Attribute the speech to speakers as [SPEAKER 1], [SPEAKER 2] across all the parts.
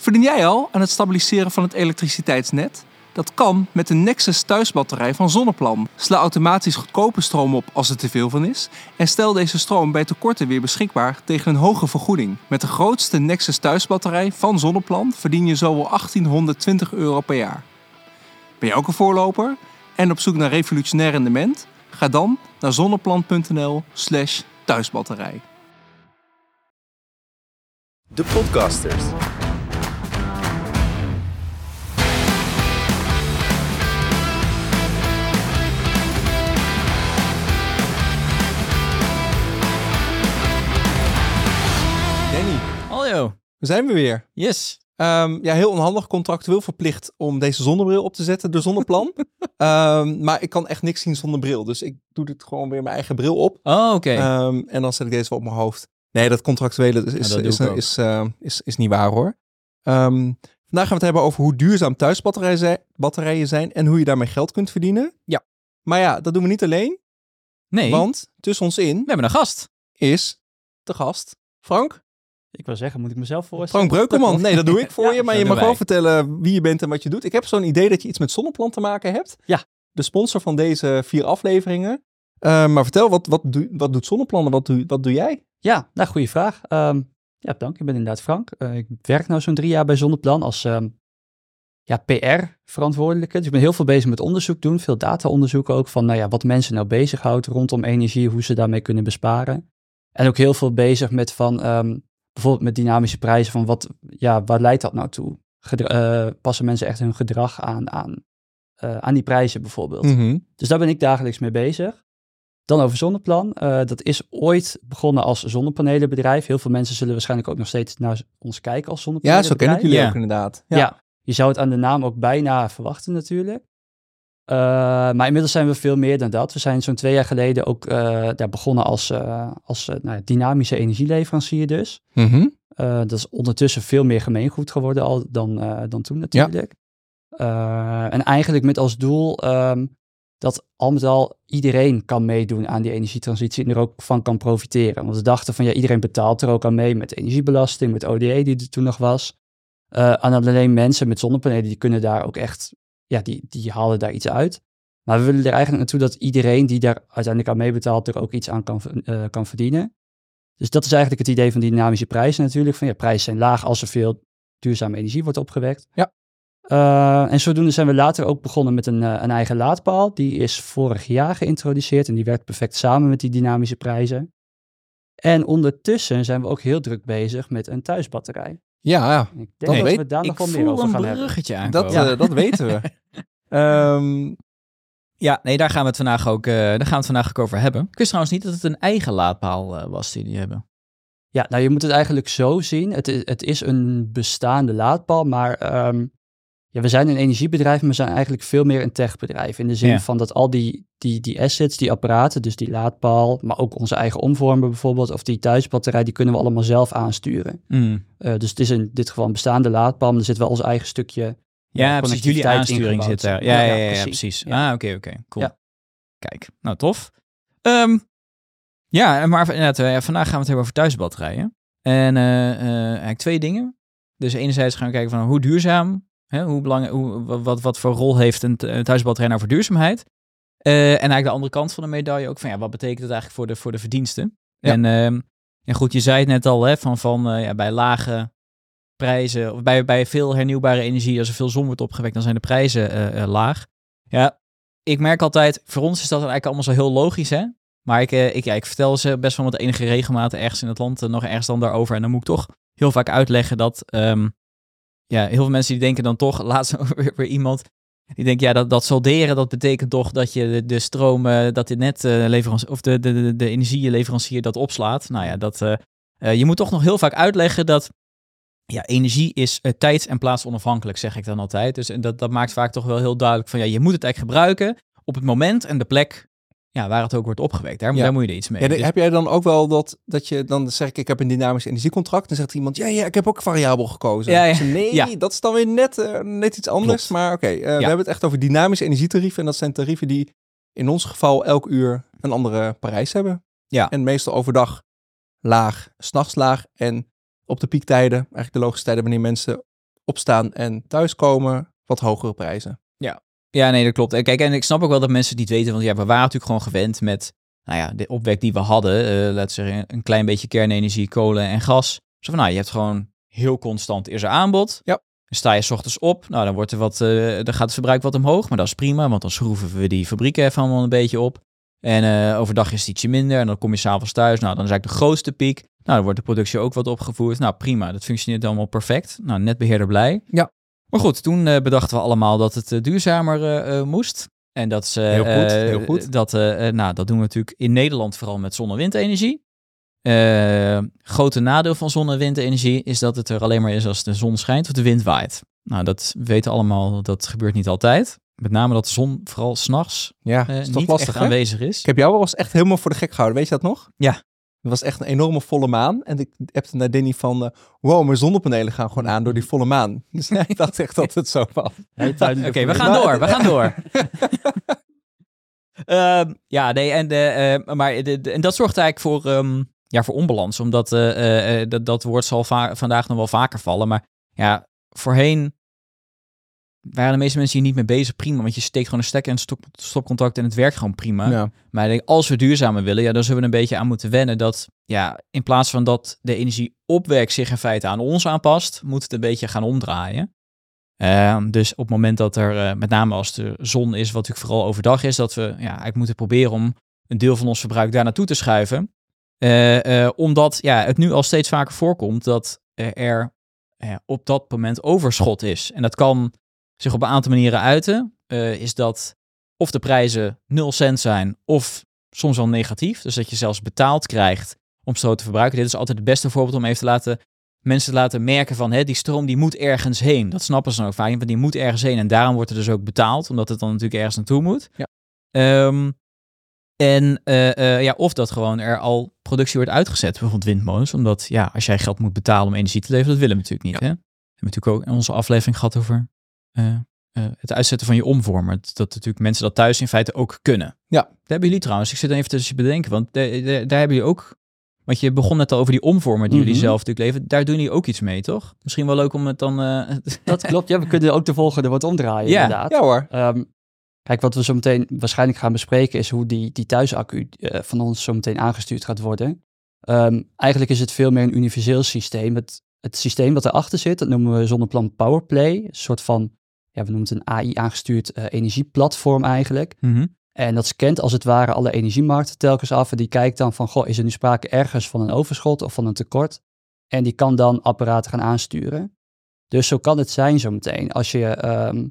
[SPEAKER 1] Verdien jij al aan het stabiliseren van het elektriciteitsnet? Dat kan met de Nexus thuisbatterij van Zonneplan. Sla automatisch goedkope stroom op als er te veel van is. En stel deze stroom bij tekorten weer beschikbaar tegen een hoge vergoeding. Met de grootste Nexus thuisbatterij van Zonneplan verdien je zo wel 1820 euro per jaar. Ben je ook een voorloper en op zoek naar revolutionair rendement? Ga dan naar zonneplan.nl/slash thuisbatterij.
[SPEAKER 2] De Podcasters.
[SPEAKER 1] We zijn we weer.
[SPEAKER 3] Yes.
[SPEAKER 1] Ehm, ja, heel onhandig contractueel verplicht om deze zonnebril op te zetten door Zonneplan. Ehm, maar ik kan echt niks zien zonder bril. Dus ik doe dit gewoon weer mijn eigen bril op.
[SPEAKER 3] Oh, oké.
[SPEAKER 1] Ehm, en dan zet ik deze wel op mijn hoofd. Nee, dat contractuele is, is,
[SPEAKER 3] dat
[SPEAKER 1] is, is, is, is niet waar hoor. Vandaag gaan we het hebben over hoe duurzaam thuisbatterijen zijn, batterijen zijn en hoe je daarmee geld kunt verdienen.
[SPEAKER 3] Ja.
[SPEAKER 1] Maar ja, dat doen we niet alleen.
[SPEAKER 3] nee,
[SPEAKER 1] Want tussen ons in
[SPEAKER 3] we hebben een gast.
[SPEAKER 1] is de gast Frank.
[SPEAKER 4] Ik wil zeggen, moet ik mezelf voorstellen?
[SPEAKER 1] Frank Breukelman. Nee, dat doe ik voor
[SPEAKER 4] Ja,
[SPEAKER 1] je. Maar je mag wel vertellen wie je bent en wat je doet. Ik heb zo'n idee dat je iets met Zonneplan te maken hebt.
[SPEAKER 4] Ja.
[SPEAKER 1] De sponsor van deze vier afleveringen. Eh, maar vertel, wat, wat, doe, wat doet Zonneplan en wat doe, wat doe jij?
[SPEAKER 4] Ja, nou, goede vraag. Ehm, ja, dank. Ik ben inderdaad Frank. Eh, ik werk nu zo'n drie jaar bij Zonneplan als ehm, ja, PR-verantwoordelijke. Dus ik ben heel veel bezig met onderzoek doen. Veel data-onderzoek ook van nou ja, wat mensen nou bezighoudt rondom energie, hoe ze daarmee kunnen besparen. En ook heel veel bezig met van ehm, bijvoorbeeld met dynamische prijzen. Van wat, ja, waar leidt dat nou toe? Gedra- eh, passen mensen echt hun gedrag aan, aan, eh, aan die prijzen bijvoorbeeld?
[SPEAKER 1] Mhm.
[SPEAKER 4] Dus daar ben ik dagelijks mee bezig. Dan over Zonneplan. Eh, dat is ooit begonnen als zonnepanelenbedrijf. Heel veel mensen zullen waarschijnlijk ook nog steeds naar ons kijken als
[SPEAKER 1] Ja,
[SPEAKER 4] zonnepanelenbedrijf.
[SPEAKER 1] zo ken ik jullie
[SPEAKER 3] Ja.
[SPEAKER 1] ook inderdaad.
[SPEAKER 4] Ja. je zou het aan de naam ook bijna verwachten natuurlijk. Eh, maar inmiddels zijn we veel meer dan dat. We zijn zo'n twee jaar geleden ook eh, daar begonnen als, eh, als eh, nou dynamische energieleverancier dus.
[SPEAKER 1] Mhm.
[SPEAKER 4] Eh, dat is ondertussen veel meer gemeengoed geworden al dan, eh, dan toen natuurlijk. Eh, en eigenlijk met als doel ehm, dat al met al iedereen kan meedoen aan die energietransitie en er ook van kan profiteren. Want we dachten van ja, iedereen betaalt er ook aan mee met energiebelasting, met ODE die er toen nog was. Eh, en alleen mensen met zonnepanelen die kunnen daar ook echt, ja, die, die halen daar iets uit. Maar we willen er eigenlijk naartoe dat iedereen die daar uiteindelijk aan meebetaalt er ook iets aan kan, eh, kan verdienen. Dus dat is eigenlijk het idee van die dynamische prijzen natuurlijk. Van ja, prijzen zijn laag als er veel duurzame energie wordt opgewekt.
[SPEAKER 1] Ja.
[SPEAKER 4] Eh, en zodoende zijn we later ook begonnen met een, eh, een eigen laadpaal. Die is vorig jaar geïntroduceerd en die werkt perfect samen met die dynamische prijzen. En ondertussen zijn we ook heel druk bezig met een thuisbatterij.
[SPEAKER 1] Ja, ja.
[SPEAKER 4] Ik denk
[SPEAKER 1] Dat
[SPEAKER 4] dat
[SPEAKER 1] weet-
[SPEAKER 4] we daar nog
[SPEAKER 3] ik
[SPEAKER 4] wel meer
[SPEAKER 3] voel
[SPEAKER 4] over
[SPEAKER 3] een
[SPEAKER 4] gaan hebben.
[SPEAKER 1] dat, eh, dat weten we. Ehm,
[SPEAKER 3] Ja, nee, daar gaan we het vandaag ook, eh, daar gaan we het vandaag ook over hebben. Ik wist trouwens niet dat het een eigen laadpaal eh, was die die hebben.
[SPEAKER 4] Ja, nou je moet het eigenlijk zo zien. Het is, het is een bestaande laadpaal, maar ehm, ja, we zijn een energiebedrijf, maar we zijn eigenlijk veel meer een techbedrijf. In de zin
[SPEAKER 3] Ja.
[SPEAKER 4] van dat al die, die, die assets, die apparaten, dus die laadpaal, maar ook onze eigen omvormer bijvoorbeeld, of die thuisbatterij, die kunnen we allemaal zelf aansturen.
[SPEAKER 3] Mm.
[SPEAKER 4] Eh, dus het is in dit geval een bestaande laadpaal, maar er zit wel ons eigen stukje
[SPEAKER 3] Ja, precies. Jullie aansturing zit daar. Ja, ja, ja, ja,
[SPEAKER 4] precies.
[SPEAKER 3] Ah, oké, oké. Cool. Kijk, nou tof. Ehm, ja, maar inderdaad, eh, ja, vandaag gaan we het hebben over thuisbatterijen. En eh, eh, eigenlijk twee dingen. Dus enerzijds gaan we kijken van hoe duurzaam, hè, hoe belang, hoe, wat- wat, voor rol heeft een, thuisbatterij nou voor duurzaamheid. En eigenlijk de andere kant van de medaille ook van ja, wat betekent het eigenlijk voor de, voor de verdiensten.
[SPEAKER 1] Ja.
[SPEAKER 3] En, ehm, en goed, je zei het net al, hè, van, van ja, bij lage prijzen, bij, bij veel hernieuwbare energie, als er veel zon wordt opgewekt, dan zijn de prijzen eh, eh, laag. Ja, ik merk altijd, voor ons is dat eigenlijk allemaal zo heel logisch, hè. Maar ik, eh, ik, ja, ik vertel ze best wel met enige regelmaat ergens in het land nog ergens dan daarover. En dan moet ik toch heel vaak uitleggen dat, ehm, ja, heel veel mensen die denken dan toch, laatst weer, weer iemand, die denkt, ja, dat, dat solderen, dat betekent toch dat je de, stroom, dat dit net leverancier, of de, de, de, de energieleverancier dat opslaat. Nou ja, dat, je moet toch nog heel vaak uitleggen dat ja, energie is eh, tijds- en plaatsonafhankelijk, zeg ik dan altijd. Dus en dat, dat maakt vaak toch wel heel duidelijk van ja, je moet het eigenlijk gebruiken op het moment en de plek ja, waar het ook wordt opgewekt. Daar,
[SPEAKER 1] Ja.
[SPEAKER 3] daar moet je er iets mee.
[SPEAKER 1] Ja,
[SPEAKER 3] Dus-
[SPEAKER 1] heb jij dan ook wel dat, dat je, dan zeg ik, ik heb een dynamisch energiecontract. Dan zegt iemand, ja, ja, ik heb ook variabel gekozen.
[SPEAKER 3] Ja, ja.
[SPEAKER 1] Nee, dat is dan weer net, eh, net iets anders.
[SPEAKER 3] Klopt.
[SPEAKER 1] Maar oké, eh, we hebben het echt over dynamische energietarieven. En dat zijn tarieven die in ons geval elk uur een andere prijs hebben.
[SPEAKER 3] Ja.
[SPEAKER 1] En meestal overdag laag, s'nachts laag. En op de piektijden, eigenlijk de logische tijden wanneer mensen opstaan en thuiskomen, wat hogere prijzen.
[SPEAKER 3] Ja, nee, dat klopt. En kijk, en ik snap ook wel dat mensen het niet weten, want ja, we waren natuurlijk gewoon gewend met, nou ja, de opwek die we hadden, eh laten we zeggen, een klein beetje kernenergie, kolen en gas. Zo van, nou, je hebt gewoon heel constant is er aanbod.
[SPEAKER 1] Ja.
[SPEAKER 3] Dan sta je 's ochtends op, nou, dan wordt er wat, eh, dan gaat het verbruik wat omhoog, maar dat is prima, want dan schroeven we die fabrieken even allemaal een beetje op. En eh, overdag is het ietsje minder en dan kom je s'avonds thuis. Nou, dan is eigenlijk de grootste piek. Nou, dan wordt de productie ook wat opgevoerd. Nou, prima, dat functioneert allemaal perfect. Nou, netbeheerder blij.
[SPEAKER 1] Ja.
[SPEAKER 3] Maar goed, toen eh, bedachten we allemaal dat het eh, duurzamer eh, eh, moest. En dat is, eh,
[SPEAKER 1] Heel goed, heel goed.
[SPEAKER 3] Dat, nou, dat doen we natuurlijk in Nederland vooral met zonne- en windenergie. Grote nadeel van zonne- en windenergie is dat het er alleen maar is als de zon schijnt of de wind waait. Nou, dat weten allemaal, dat gebeurt niet altijd. Met name dat de zon vooral s'nachts
[SPEAKER 1] Ja,
[SPEAKER 3] uh,
[SPEAKER 1] is toch
[SPEAKER 3] niet
[SPEAKER 1] lastig,
[SPEAKER 3] echt
[SPEAKER 1] hè?
[SPEAKER 3] aanwezig is.
[SPEAKER 1] Ik heb jou wel eens echt helemaal voor de gek gehouden, weet je dat nog?
[SPEAKER 3] Ja.
[SPEAKER 1] Het was echt een enorme volle maan. En ik appte naar Danny van, eh, wow, mijn zonnepanelen gaan gewoon aan door die volle maan. Dus ik dacht echt dat het zo was.
[SPEAKER 3] Oké, we gaan door, we gaan door. Ehm, ja, nee, en, de, eh, maar de, de- en dat zorgt eigenlijk voor, ehm, ja, voor onbalans. Omdat eh, dat, dat woord zal va- vandaag nog wel vaker vallen. Maar ja, voorheen waren de meeste mensen hier niet mee bezig. Prima, want je steekt gewoon een stekker en stop, stopcontact en het werkt gewoon prima.
[SPEAKER 1] Ja.
[SPEAKER 3] Maar denk, als we duurzamer willen, ja, dan zullen we een beetje aan moeten wennen dat, ja, in plaats van dat de energieopwek zich in feite aan ons aanpast, moet het een beetje gaan omdraaien. Ehm, dus op het moment dat er, eh, met name als de zon is, wat natuurlijk vooral overdag is, dat we ja, eigenlijk moeten proberen om een deel van ons verbruik daar naartoe te schuiven. Eh, eh, omdat ja, het nu al steeds vaker voorkomt dat er op dat moment overschot is. En dat kan zich op een aantal manieren uiten. Eh, is dat of de prijzen 0 cent zijn, of soms wel negatief. Dus dat je zelfs betaald krijgt om stroom te verbruiken. Dit is altijd het beste voorbeeld om even te laten mensen te laten merken van hè, die stroom die moet ergens heen. Dat snappen ze dan ook vaak, want die moet ergens heen. En daarom wordt er dus ook betaald, omdat het dan natuurlijk ergens naartoe moet.
[SPEAKER 1] Ja.
[SPEAKER 3] Ehm, en eh, eh, ja, of dat gewoon er al productie wordt uitgezet, bijvoorbeeld windmolens. Omdat ja, als jij geld moet betalen om energie te leveren, dat willen we natuurlijk niet. Hè? We hebben natuurlijk ook in onze aflevering gehad over eh, eh, het uitzetten van je omvormer. Dat, dat natuurlijk mensen dat thuis in feite ook kunnen.
[SPEAKER 1] Ja.
[SPEAKER 3] Daar hebben jullie trouwens, ik zit even tussen je bedenken, want de- de- daar hebben jullie ook want je begon net al over die omvormer die jullie
[SPEAKER 4] Mhm.
[SPEAKER 3] zelf natuurlijk leveren. Daar doen jullie ook iets mee, toch? Misschien wel leuk om het dan... eh,
[SPEAKER 4] Dat klopt, ja, we kunnen ook de volgende wat omdraaien
[SPEAKER 3] Ja.
[SPEAKER 4] inderdaad.
[SPEAKER 1] Ja hoor.
[SPEAKER 4] Ehm, kijk, wat we zo meteen waarschijnlijk gaan bespreken is hoe die, die thuisaccu van ons zo meteen aangestuurd gaat worden. Ehm, eigenlijk is het veel meer een universeel systeem. Het, het systeem wat erachter zit, dat noemen we zonneplan Powerplay. Een soort van, ja, we noemen het een AI-aangestuurd eh, energieplatform eigenlijk.
[SPEAKER 3] Mhm.
[SPEAKER 4] En dat scant als het ware alle energiemarkten telkens af. En die kijkt dan van, goh, is er nu sprake ergens van een overschot of van een tekort? En die kan dan apparaten gaan aansturen. Dus zo kan het zijn zometeen. Als je, ehm,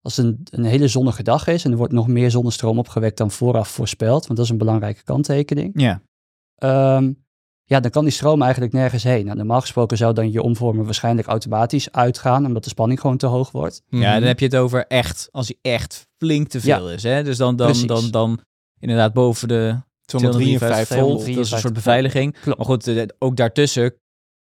[SPEAKER 4] als het een, een hele zonnige dag is en er wordt nog meer zonnestroom opgewekt dan vooraf voorspeld, want dat is een belangrijke kanttekening.
[SPEAKER 3] Ja.
[SPEAKER 4] Ehm, ja, dan kan die stroom eigenlijk nergens heen. Nou, normaal gesproken zou dan je omvormer waarschijnlijk automatisch uitgaan, omdat de spanning gewoon te hoog wordt.
[SPEAKER 3] ja,
[SPEAKER 1] Mhm.
[SPEAKER 3] dan heb je het over echt, als hij echt flink te veel is. Hè? Dus dan, dan, dan, dan inderdaad boven de
[SPEAKER 1] 253
[SPEAKER 3] volt.
[SPEAKER 1] volt.
[SPEAKER 3] Dat is een soort beveiliging.
[SPEAKER 4] Klopt.
[SPEAKER 3] Maar goed, eh, ook daartussen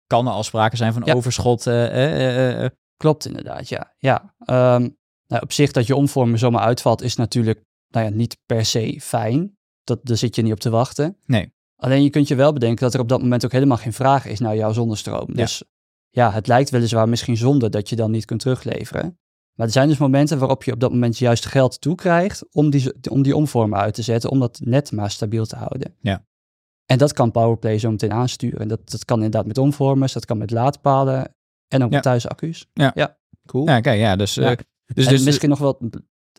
[SPEAKER 3] kan er al sprake zijn van
[SPEAKER 4] Ja.
[SPEAKER 3] overschot. eh, eh, eh, eh.
[SPEAKER 4] Klopt inderdaad, ja. ja. Ehm, nou, op zich dat je omvormer zomaar uitvalt is natuurlijk nou ja, niet per se fijn. Dat, daar zit je niet op te wachten.
[SPEAKER 3] Nee.
[SPEAKER 4] Alleen je kunt je wel bedenken dat er op dat moment ook helemaal geen vraag is naar jouw zonnestroom.
[SPEAKER 3] Ja.
[SPEAKER 4] Dus ja, het lijkt weliswaar misschien zonde dat je dan niet kunt terugleveren. Maar er zijn dus momenten waarop je op dat moment juist geld toekrijgt om die, om die omvormer uit te zetten, om dat net maar stabiel te houden.
[SPEAKER 3] Ja.
[SPEAKER 4] En dat kan Powerplay zo meteen aansturen. Dat, dat kan inderdaad met omvormers, dat kan met laadpalen en ook
[SPEAKER 3] Ja.
[SPEAKER 4] met thuisaccu's.
[SPEAKER 1] Cool.
[SPEAKER 3] Ja, kijk, ja, dus...
[SPEAKER 4] Ja.
[SPEAKER 3] eh, dus,
[SPEAKER 4] en
[SPEAKER 3] dus
[SPEAKER 4] misschien nog wel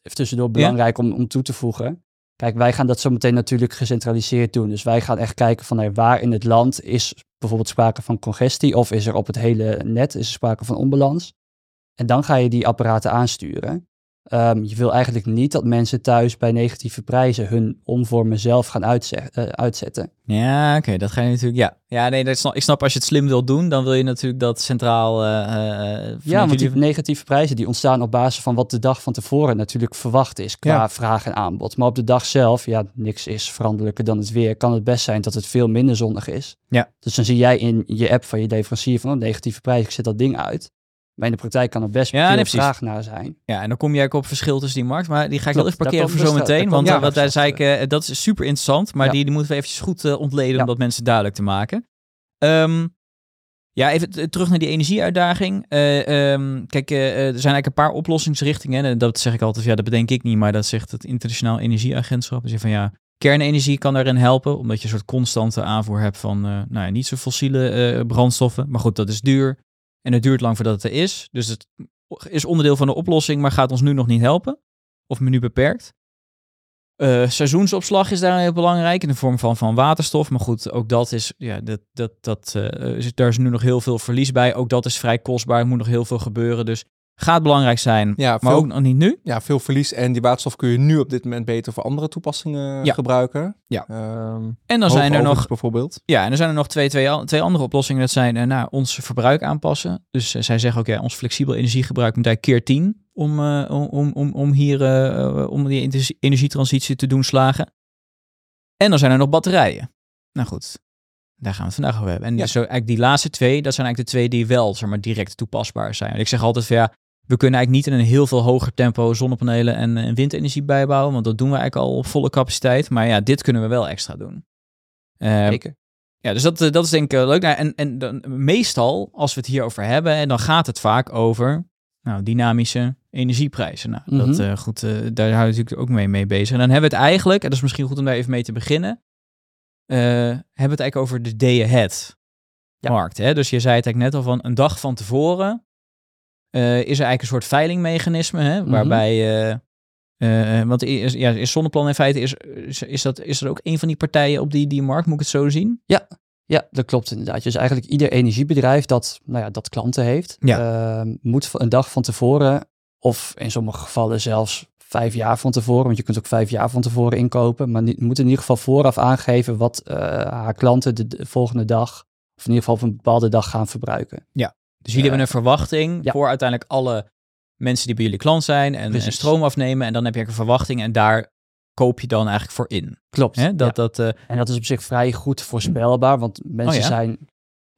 [SPEAKER 4] even tussendoor belangrijk om, om toe te voegen. Kijk, wij gaan dat zo meteen natuurlijk gecentraliseerd doen. Dus wij gaan echt kijken van waar in het land is bijvoorbeeld sprake van congestie of is er op het hele net is sprake van onbalans. En dan ga je die apparaten aansturen. Ehm, je wil eigenlijk niet dat mensen thuis bij negatieve prijzen hun omvormen zelf gaan eh, uitzetten.
[SPEAKER 3] Ja, oké, dat ga je natuurlijk. Ja, ja nee, dat snap, ik snap als je het slim wilt doen, dan wil je natuurlijk dat centraal. eh,
[SPEAKER 4] Ja, want die negatieve prijzen die ontstaan op basis van wat de dag van tevoren natuurlijk verwacht is qua
[SPEAKER 1] Ja.
[SPEAKER 4] vraag en aanbod. Maar op de dag zelf, ja, niks is veranderlijker dan het weer. Kan het best zijn dat het veel minder zonnig is.
[SPEAKER 3] Ja.
[SPEAKER 4] Dus dan zie jij in je app van je leverancier van een negatieve prijs, ik zet dat ding uit. Maar in de praktijk kan er best
[SPEAKER 3] Ja,
[SPEAKER 4] veel
[SPEAKER 3] nee,
[SPEAKER 4] vraag naar zijn.
[SPEAKER 3] Ja, en dan kom je ook op verschil tussen die markt. Maar die ga ik wel
[SPEAKER 4] Klopt,
[SPEAKER 3] even parkeren voor zometeen.
[SPEAKER 4] dus-
[SPEAKER 3] Want, eh, wat daar zei ik, dat is super interessant. Maar
[SPEAKER 4] Ja.
[SPEAKER 3] die, die moeten we eventjes goed eh, ontleden om dat mensen duidelijk te maken. Ehm, Ja, even terug naar die energieuitdaging. Ehm, kijk, er zijn eigenlijk een paar oplossingsrichtingen. En dat zeg ik altijd, ja, dat bedenk ik niet, maar dat zegt het Internationaal Energieagentschap. Dus van ja, kernenergie kan daarin helpen, omdat je een soort constante aanvoer hebt van nou ja, niet zo fossiele brandstoffen. Maar goed, dat is duur en het duurt lang voordat het er is. Dus het is onderdeel van de oplossing, maar gaat ons nu nog niet helpen. Of nu beperkt. Eh, seizoensopslag is daar heel belangrijk in de vorm van, van waterstof. Maar goed, ook dat is, ja, dat, dat, dat, eh, daar is nu nog heel veel verlies bij. Ook dat is vrij kostbaar. Er moet nog heel veel gebeuren. Dus gaat belangrijk zijn,
[SPEAKER 1] Ja,
[SPEAKER 3] maar
[SPEAKER 1] veel,
[SPEAKER 3] ook nog niet nu.
[SPEAKER 1] ja, veel verlies. En die waterstof kun je nu op dit moment beter voor andere toepassingen
[SPEAKER 3] Ja.
[SPEAKER 1] gebruiken.
[SPEAKER 3] Ja.
[SPEAKER 1] Ehm,
[SPEAKER 3] En dan zijn er nog
[SPEAKER 1] bijvoorbeeld.
[SPEAKER 3] Ja, en er zijn er nog twee, twee, twee andere oplossingen. Dat zijn eh, nou, ons verbruik aanpassen. Dus eh, zij zeggen ook, ja, ons flexibel energiegebruik moet eigenlijk keer 10 om, eh, om, om, om, om hier om die energie- energietransitie te doen slagen. En dan zijn er nog batterijen. Nou goed, daar gaan we het vandaag over hebben. En
[SPEAKER 1] Ja.
[SPEAKER 3] zo eigenlijk die laatste twee, dat zijn eigenlijk de twee die wel zeg maar, direct toepasbaar zijn. Ik zeg altijd van ja, we kunnen eigenlijk niet in een heel veel hoger tempo zonnepanelen en, en windenergie bijbouwen, want dat doen we eigenlijk al op volle capaciteit. Maar ja, dit kunnen we wel extra doen. Eh,
[SPEAKER 4] Zeker.
[SPEAKER 3] ja, dus dat, eh, dat is denk ik eh, leuk. Nou, en en dan, meestal, als we het hierover hebben, en dan gaat het vaak over nou, dynamische energieprijzen. Nou, dat,
[SPEAKER 4] Mhm.
[SPEAKER 3] eh, goed, eh, daar hou je natuurlijk ook mee, mee bezig. En dan hebben we het eigenlijk, en dat is misschien goed om daar even mee te beginnen, eh, hebben we het eigenlijk over de day ahead
[SPEAKER 4] Ja.
[SPEAKER 3] markt. Hè? Dus je zei het eigenlijk net al van een dag van tevoren eh, is er eigenlijk een soort veilingmechanisme, hè,
[SPEAKER 4] Mhm.
[SPEAKER 3] waarbij... eh, eh, want is, ja, is Zonneplan in feite, is, is, is, dat, is dat ook een van die partijen op die, die markt, moet ik het zo zien?
[SPEAKER 4] Ja, dat klopt inderdaad. Dus eigenlijk ieder energiebedrijf dat, nou ja, dat klanten heeft, ehm, moet een dag van tevoren, of in sommige gevallen zelfs vijf jaar van tevoren, want je kunt ook vijf jaar van tevoren inkopen, maar moet in ieder geval vooraf aangeven wat haar klanten de, de volgende dag, of in ieder geval op een bepaalde dag gaan verbruiken.
[SPEAKER 3] Dus jullie
[SPEAKER 4] Eh,
[SPEAKER 3] hebben een verwachting
[SPEAKER 4] ja.
[SPEAKER 3] voor uiteindelijk alle mensen die bij jullie klant zijn en, en
[SPEAKER 4] Precies.
[SPEAKER 3] stroom afnemen. En dan heb je eigenlijk een verwachting en daar koop je dan eigenlijk voor in.
[SPEAKER 4] Klopt.
[SPEAKER 3] Hè? Dat,
[SPEAKER 4] ja.
[SPEAKER 3] dat, eh,
[SPEAKER 4] En dat is op zich vrij goed voorspelbaar, want mensen
[SPEAKER 3] Oh ja?
[SPEAKER 4] zijn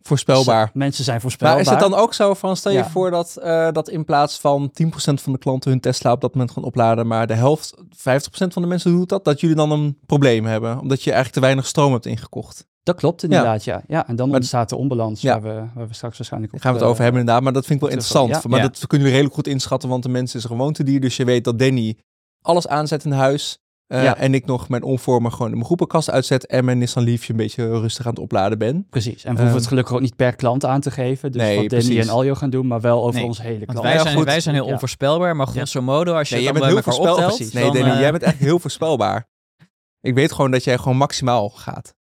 [SPEAKER 1] Voorspelbaar.
[SPEAKER 4] Mensen zijn voorspelbaar.
[SPEAKER 1] Maar is het dan ook zo van, stel je
[SPEAKER 4] Ja.
[SPEAKER 1] voor dat, eh, dat in plaats van 10% van de klanten hun Tesla op dat moment gaan opladen, maar de helft, 50% van de mensen doet dat, dat jullie dan een probleem hebben, omdat je eigenlijk te weinig stroom hebt ingekocht.
[SPEAKER 4] Dat klopt inderdaad, ja. ja. en dan
[SPEAKER 1] Maar-
[SPEAKER 4] ontstaat de onbalans
[SPEAKER 1] Ja.
[SPEAKER 4] waar, we, waar we straks waarschijnlijk op
[SPEAKER 1] Daar gaan we het
[SPEAKER 4] eh,
[SPEAKER 1] over hebben inderdaad, maar dat vind ik wel interessant.
[SPEAKER 4] ja.
[SPEAKER 1] Maar
[SPEAKER 3] Ja.
[SPEAKER 1] dat kunnen jullie redelijk goed inschatten, want de mensen is een gewoontedier, dus je weet dat Danny alles aanzet in huis. eh,
[SPEAKER 4] Ja.
[SPEAKER 1] En ik nog mijn onvormer gewoon in mijn groepenkast uitzet en mijn Nissan Leafje een beetje rustig aan het opladen ben.
[SPEAKER 4] Precies. En we hoeven
[SPEAKER 1] Ehm,
[SPEAKER 4] het gelukkig ook niet per klant aan te geven. Dus
[SPEAKER 1] nee,
[SPEAKER 4] wat Danny
[SPEAKER 1] precies.
[SPEAKER 4] en Aljo gaan doen, maar wel over
[SPEAKER 3] Nee,
[SPEAKER 4] ons hele klant.
[SPEAKER 3] wij,
[SPEAKER 1] ja,
[SPEAKER 3] zijn,
[SPEAKER 1] goed.
[SPEAKER 3] wij zijn heel
[SPEAKER 4] Ja.
[SPEAKER 3] onvoorspelbaar, maar grosso modo, als je
[SPEAKER 1] Nee,
[SPEAKER 3] het
[SPEAKER 1] jij
[SPEAKER 3] dan
[SPEAKER 1] bent heel
[SPEAKER 3] elkaar
[SPEAKER 1] voorspelbaar.
[SPEAKER 3] optelt,
[SPEAKER 1] Nee,
[SPEAKER 3] dan,
[SPEAKER 1] Danny,
[SPEAKER 3] eh,
[SPEAKER 1] jij bent echt heel voorspelbaar. Ik weet gewoon dat jij gewoon maximaal gaat.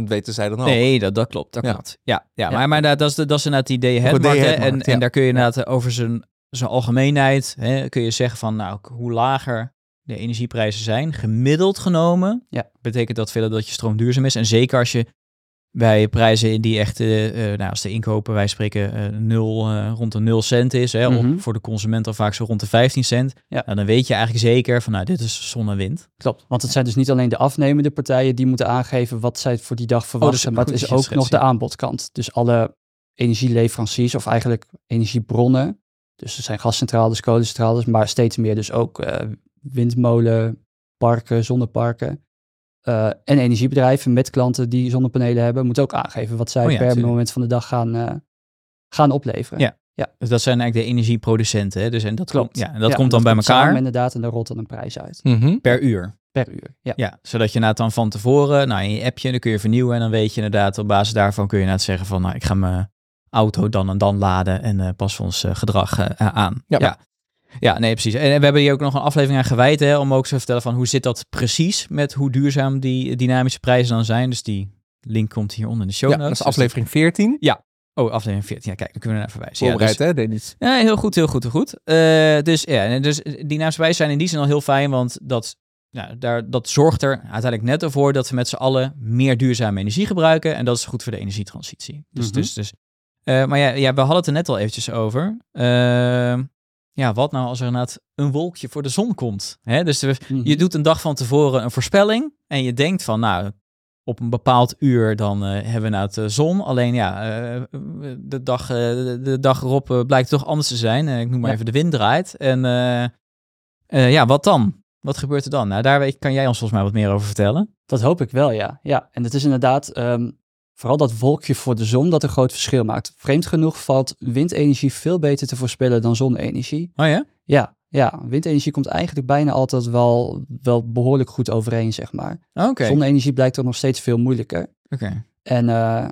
[SPEAKER 1] Dat weten zij dan ook.
[SPEAKER 3] Nee, dat, dat klopt. Dat
[SPEAKER 1] Ja.
[SPEAKER 3] klopt. Ja, ja,
[SPEAKER 4] Ja.
[SPEAKER 3] maar, maar dat, dat, is, dat is inderdaad markt, hè.
[SPEAKER 1] day-ahead
[SPEAKER 3] En, en daar kun je inderdaad over zijn, zijn algemeenheid, hè, kun je zeggen van, nou, hoe lager de energieprijzen zijn, gemiddeld genomen,
[SPEAKER 4] Ja.
[SPEAKER 3] betekent dat veel dat je stroom duurzaam is. En zeker als je bij prijzen die echt, eh, eh, nou, als de inkopen, wij spreken eh, nul, rond de 0 cent is, hè,
[SPEAKER 4] Mhm.
[SPEAKER 3] of voor de consument dan vaak zo rond de 15 cent,
[SPEAKER 4] Ja.
[SPEAKER 3] nou, dan weet je eigenlijk zeker van, nou, dit is zon en wind.
[SPEAKER 4] Klopt. Want het zijn dus niet alleen de afnemende partijen die moeten aangeven wat zij voor die dag verwachten,
[SPEAKER 3] dus
[SPEAKER 4] maar het is ook nog de aanbodkant. Dus alle energieleveranciers of eigenlijk energiebronnen. Dus er zijn gascentrales, kolencentrales, maar steeds meer dus ook eh, windmolenparken, zonneparken. Eh, en energiebedrijven met klanten die zonnepanelen hebben, moeten ook aangeven wat zij
[SPEAKER 3] Oh ja,
[SPEAKER 4] per
[SPEAKER 3] tuurlijk.
[SPEAKER 4] moment van de dag gaan, eh, gaan opleveren.
[SPEAKER 3] Ja. Dus dat zijn eigenlijk de energieproducenten. Hè? Dus en dat
[SPEAKER 4] Klopt.
[SPEAKER 3] Komt, ja, en dat
[SPEAKER 4] Ja,
[SPEAKER 3] komt dan bij elkaar
[SPEAKER 4] samen inderdaad en daar rolt dan een prijs uit.
[SPEAKER 1] Mhm.
[SPEAKER 3] per uur.
[SPEAKER 4] Per uur. Ja.
[SPEAKER 3] Ja, zodat je inderdaad dan van tevoren, nou in je appje, dan kun je vernieuwen en dan weet je inderdaad op basis daarvan kun je inderdaad zeggen van, nou ik ga mijn auto dan en dan laden en eh pas ons gedrag aan.
[SPEAKER 1] Ja.
[SPEAKER 3] Ja. Ja, nee, precies. En we hebben hier ook nog een aflevering aan gewijd, hè, om ook zo te vertellen van hoe zit dat precies met hoe duurzaam die dynamische prijzen dan zijn. Dus die link komt hieronder in de show
[SPEAKER 1] Ja,
[SPEAKER 3] notes.
[SPEAKER 1] dat is
[SPEAKER 3] Dus
[SPEAKER 1] aflevering 14.
[SPEAKER 3] Oh, aflevering 14. Ja, kijk, dan kunnen we naar verwijzen. Ja, dus-
[SPEAKER 1] Voorbereid, hè, Dennis?
[SPEAKER 3] Ja, heel goed, heel goed, heel goed. Eh, dus ja, dus die naamsbewijzen zijn in die zin al heel fijn, want dat, ja, daar, dat zorgt er uiteindelijk net voor dat we met z'n allen meer duurzame energie gebruiken. En dat is goed voor de energietransitie. Dus,
[SPEAKER 4] Mhm.
[SPEAKER 3] dus, dus. eh, maar ja, ja, we hadden het er net al eventjes over. Ehm, ja, wat nou als er inderdaad een wolkje voor de zon komt? Hè? Dus we-
[SPEAKER 4] Mhm.
[SPEAKER 3] je doet een dag van tevoren een voorspelling en je denkt van, nou, op een bepaald uur dan eh, hebben we nou de zon. Alleen ja, eh, de, dag, eh, de, dag erop eh, blijkt toch anders te zijn. Eh, ik noem maar
[SPEAKER 4] Ja.
[SPEAKER 3] even de wind draait. En eh, eh, ja, wat dan? Wat gebeurt er dan? Nou, daar kan jij ons volgens mij wat meer over vertellen.
[SPEAKER 4] Dat hoop ik wel, ja. ja. En het is inderdaad, ehm, vooral dat wolkje voor de zon dat een groot verschil maakt. Vreemd genoeg valt windenergie veel beter te voorspellen dan zonne-energie.
[SPEAKER 3] Oh ja?
[SPEAKER 4] Ja, ja, windenergie komt eigenlijk bijna altijd wel, wel behoorlijk goed overeen, zeg maar.
[SPEAKER 3] Oké.
[SPEAKER 4] Zonne-energie blijkt toch nog steeds veel moeilijker.
[SPEAKER 3] Oké.
[SPEAKER 4] En eh,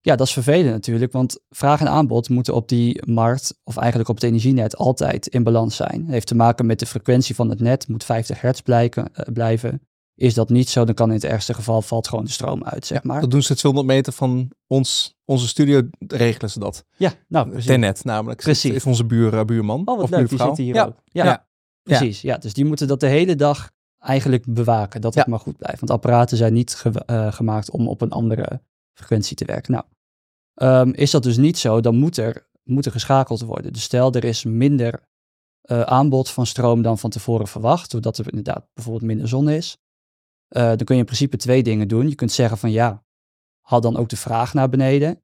[SPEAKER 4] ja, dat is vervelend natuurlijk, want vraag en aanbod moeten op die markt, of eigenlijk op het energienet, altijd in balans zijn. Het heeft te maken met de frequentie van het net, moet 50 hertz blijken, eh, blijven. Is dat niet zo, dan kan in het ergste geval valt gewoon de stroom uit, zeg maar.
[SPEAKER 1] Dat doen ze 200 meter van ons, onze studio, regelen ze dat.
[SPEAKER 4] Ja, nou, precies.
[SPEAKER 1] Tenet namelijk.
[SPEAKER 4] Precies.
[SPEAKER 1] Is onze buur, eh, buurman
[SPEAKER 4] Oh, wat
[SPEAKER 1] of
[SPEAKER 4] leuk, die
[SPEAKER 1] buurvrouw.
[SPEAKER 4] zitten hier
[SPEAKER 1] ja.
[SPEAKER 4] ook. Ja,
[SPEAKER 3] Ja.
[SPEAKER 4] precies. Ja. dus die moeten dat de hele dag eigenlijk bewaken, dat het maar goed blijft. Want apparaten zijn niet ge- eh, gemaakt om op een andere frequentie te werken. Nou, ehm, is dat dus niet zo, dan moet er, moet er geschakeld worden. Dus stel, er is minder eh, aanbod van stroom dan van tevoren verwacht, doordat er inderdaad bijvoorbeeld minder zon is. Eh, dan kun je in principe twee dingen doen. Je kunt zeggen van ja, haal dan ook de vraag naar beneden.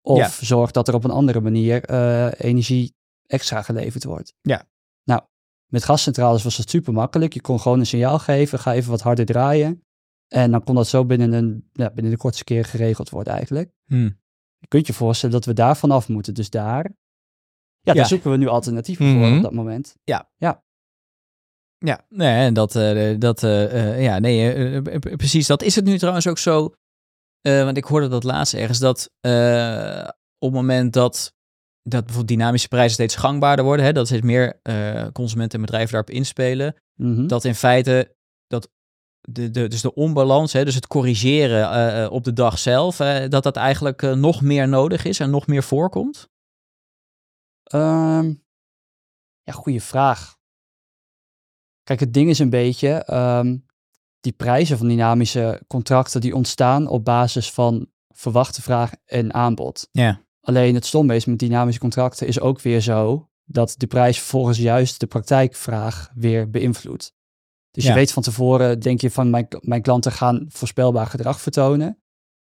[SPEAKER 4] Of
[SPEAKER 3] Ja.
[SPEAKER 4] zorg dat er op een andere manier eh, energie extra geleverd wordt.
[SPEAKER 3] Ja.
[SPEAKER 4] Nou, met gascentrales was dat super makkelijk. Je kon gewoon een signaal geven, ga even wat harder draaien. En dan kon dat zo binnen, een, ja, binnen de kortste keer geregeld worden eigenlijk.
[SPEAKER 3] Hm.
[SPEAKER 4] Je kunt je voorstellen dat we daar vanaf moeten. Dus daar, ja,
[SPEAKER 3] Ja.
[SPEAKER 4] daar zoeken we nu alternatieven voor
[SPEAKER 1] Mhm.
[SPEAKER 4] op dat moment.
[SPEAKER 3] Ja, nee, en dat, eh, dat eh, eh, ja, nee, precies. Dat is het nu trouwens ook zo, want ik hoorde dat laatst ergens, dat op het moment dat, dat bijvoorbeeld dynamische prijzen steeds gangbaarder worden, hè, dat steeds meer consumenten en bedrijven daarop inspelen,
[SPEAKER 4] Mhm.
[SPEAKER 3] dat in feite dat de, de, dus de onbalans, hè, dus het corrigeren op de dag zelf, dat dat eigenlijk nog meer nodig is en nog meer voorkomt?
[SPEAKER 4] Ehm, ja, goede vraag. Kijk, het ding is een beetje, ehm, die prijzen van dynamische contracten die ontstaan op basis van verwachte vraag en aanbod.
[SPEAKER 3] Ja.
[SPEAKER 4] Alleen het stomme is met dynamische contracten is ook weer zo dat de prijs vervolgens juist de praktijkvraag weer beïnvloedt. Dus
[SPEAKER 3] Ja.
[SPEAKER 4] je weet van tevoren, denk je van mijn, mijn klanten gaan voorspelbaar gedrag vertonen.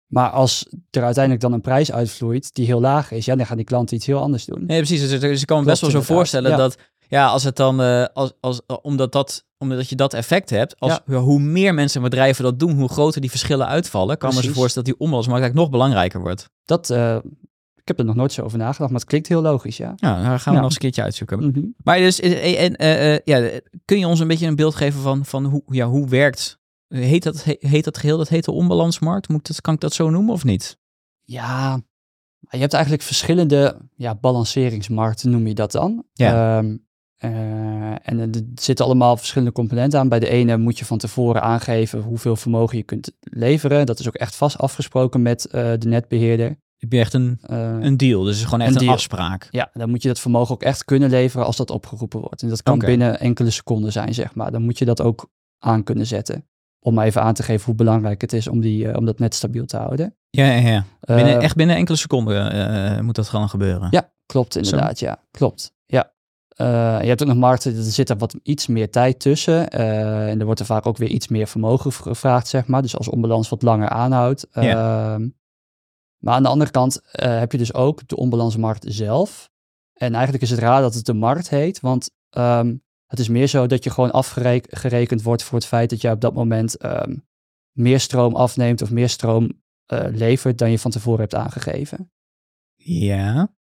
[SPEAKER 4] Maar als er uiteindelijk dan een prijs uitvloeit die heel laag is, ja, dan gaan die klanten iets heel anders doen.
[SPEAKER 3] Nee, precies. Dus, dus ik kan me
[SPEAKER 4] Klopt,
[SPEAKER 3] best wel zo voorstellen
[SPEAKER 4] Ja.
[SPEAKER 3] dat, ja, als het dan, eh, als, als, omdat, dat, omdat je dat effect hebt, als,
[SPEAKER 4] Ja.
[SPEAKER 3] hoe meer mensen en bedrijven dat doen, hoe groter die verschillen uitvallen, kan me zo
[SPEAKER 4] Precies.
[SPEAKER 3] voorstellen dat die onbalansmarkt eigenlijk nog belangrijker wordt.
[SPEAKER 4] Dat, eh, ik heb er nog nooit zo over nagedacht, maar het klinkt heel logisch, ja.
[SPEAKER 3] Ja, daar gaan we
[SPEAKER 4] Ja.
[SPEAKER 3] nog eens een keertje uitzoeken.
[SPEAKER 4] Mhm.
[SPEAKER 3] Maar dus, eh, en, eh, eh, ja, kun je ons een beetje een beeld geven van, van hoe, ja, hoe werkt, heet dat, he- heet dat geheel, dat heet de onbalansmarkt? Moet dat, kan ik dat zo noemen of niet?
[SPEAKER 4] Ja, je hebt eigenlijk verschillende ja, balanceringsmarkten, noem je dat dan.
[SPEAKER 3] Ja.
[SPEAKER 4] Ehm, eh, en er zitten allemaal verschillende componenten aan. Bij de ene moet je van tevoren aangeven hoeveel vermogen je kunt leveren. Dat is ook echt vast afgesproken met eh, de netbeheerder.
[SPEAKER 3] Heb je echt een,
[SPEAKER 4] Eh,
[SPEAKER 3] een deal, dus het is gewoon echt
[SPEAKER 4] Een
[SPEAKER 3] afspraak.
[SPEAKER 4] ja, dan moet je dat vermogen ook echt kunnen leveren als dat opgeroepen wordt. En dat kan binnen enkele seconden zijn, zeg maar. Dan moet je dat ook aan kunnen zetten. Om maar even aan te geven hoe belangrijk het is om, die, eh, om dat net stabiel te houden.
[SPEAKER 3] Ja, ja, ja. Binnen,
[SPEAKER 4] Eh,
[SPEAKER 3] echt binnen enkele seconden eh, moet dat gewoon gebeuren.
[SPEAKER 4] Ja, klopt inderdaad. Ja, klopt. Eh, je hebt ook nog markten, er zit er wat iets meer tijd tussen. eh, en er wordt er vaak ook weer iets meer vermogen gevraagd, zeg maar. Dus als onbalans wat langer aanhoudt. Ehm, maar aan de andere kant eh, heb je dus ook de onbalansmarkt zelf. En eigenlijk is het raar dat het de markt heet, want ehm, het is meer zo dat je gewoon afgerekend wordt voor het feit dat jij op dat moment ehm, meer stroom afneemt of meer stroom levert dan je van tevoren hebt aangegeven.
[SPEAKER 3] Ja.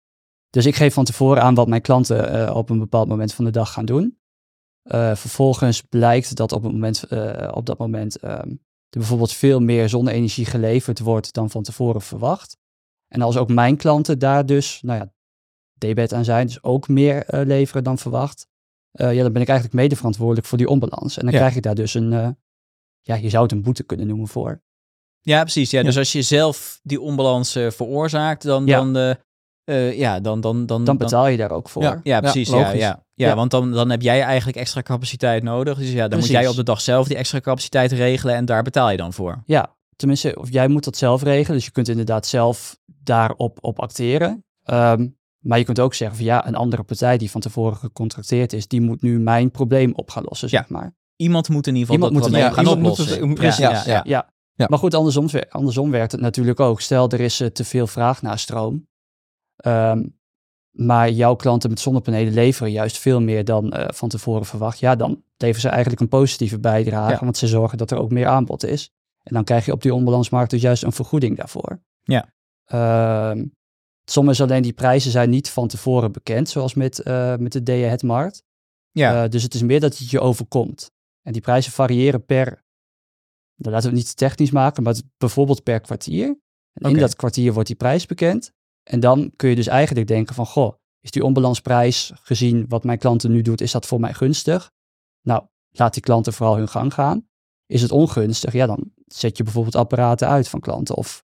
[SPEAKER 4] Dus ik geef van tevoren aan wat mijn klanten eh, op een bepaald moment van de dag gaan doen. Eh, vervolgens blijkt dat op, het moment, eh, op dat moment ehm, er bijvoorbeeld veel meer zonne-energie geleverd wordt dan van tevoren verwacht. En als ook mijn klanten daar dus, nou ja, debet aan zijn, dus ook meer leveren dan verwacht, ja, dan ben ik eigenlijk mede verantwoordelijk voor die onbalans. En dan
[SPEAKER 3] Ja.
[SPEAKER 4] krijg ik daar dus een, ja, je zou het een boete kunnen noemen voor.
[SPEAKER 3] Ja, precies. Ja,
[SPEAKER 4] Ja.
[SPEAKER 3] Dus als je zelf die onbalans veroorzaakt, dan,
[SPEAKER 4] Ja.
[SPEAKER 3] dan, eh, ja, dan, dan, dan,
[SPEAKER 4] Dan betaal je daar ook voor.
[SPEAKER 1] Ja.
[SPEAKER 3] Ja, precies. Ja,
[SPEAKER 1] logisch.
[SPEAKER 3] ja, ja.
[SPEAKER 4] Ja.
[SPEAKER 3] want dan, dan heb jij eigenlijk extra capaciteit nodig. Dus ja, dan moet jij op de dag zelf die extra capaciteit regelen en daar betaal je dan voor.
[SPEAKER 4] Ja, tenminste, of jij moet dat zelf regelen. Dus je kunt inderdaad zelf daarop op acteren. Ehm, maar je kunt ook zeggen van ja, een andere partij die van tevoren gecontracteerd is, die moet nu mijn probleem op gaan lossen,
[SPEAKER 3] Ja.
[SPEAKER 4] zeg maar.
[SPEAKER 3] Iemand moet in ieder geval
[SPEAKER 4] Iemand
[SPEAKER 3] dat
[SPEAKER 4] moet het-
[SPEAKER 3] probleem
[SPEAKER 4] ja,
[SPEAKER 3] gaan oplossen.
[SPEAKER 1] het-
[SPEAKER 3] Precies,
[SPEAKER 1] precies,
[SPEAKER 3] ja, ja.
[SPEAKER 4] Ja.
[SPEAKER 1] Ja.
[SPEAKER 4] Maar goed, andersom, andersom werkt het natuurlijk ook. Stel, er is eh, te veel vraag naar stroom. Ehm, maar jouw klanten met zonnepanelen leveren juist veel meer dan eh, van tevoren verwacht. Ja, dan leveren ze eigenlijk een positieve bijdrage,
[SPEAKER 1] Ja.
[SPEAKER 4] want ze zorgen dat er ook meer aanbod is. En dan krijg je op die onbalansmarkt dus juist een vergoeding daarvoor.
[SPEAKER 3] Ja.
[SPEAKER 4] Ehm, soms is alleen die prijzen zijn niet van tevoren bekend, zoals met, eh, met de ahead markt.
[SPEAKER 3] Ja,
[SPEAKER 4] Eh, dus het is meer dat het je overkomt. En die prijzen variëren per, dan laten we het niet te technisch maken, maar het- bijvoorbeeld per kwartier. En in dat kwartier wordt die prijs bekend. En dan kun je dus eigenlijk denken van, goh, is die onbalansprijs gezien wat mijn klanten nu doet, is dat voor mij gunstig? Nou, laat die klanten vooral hun gang gaan. Is het ongunstig? Ja, dan zet je bijvoorbeeld apparaten uit van klanten of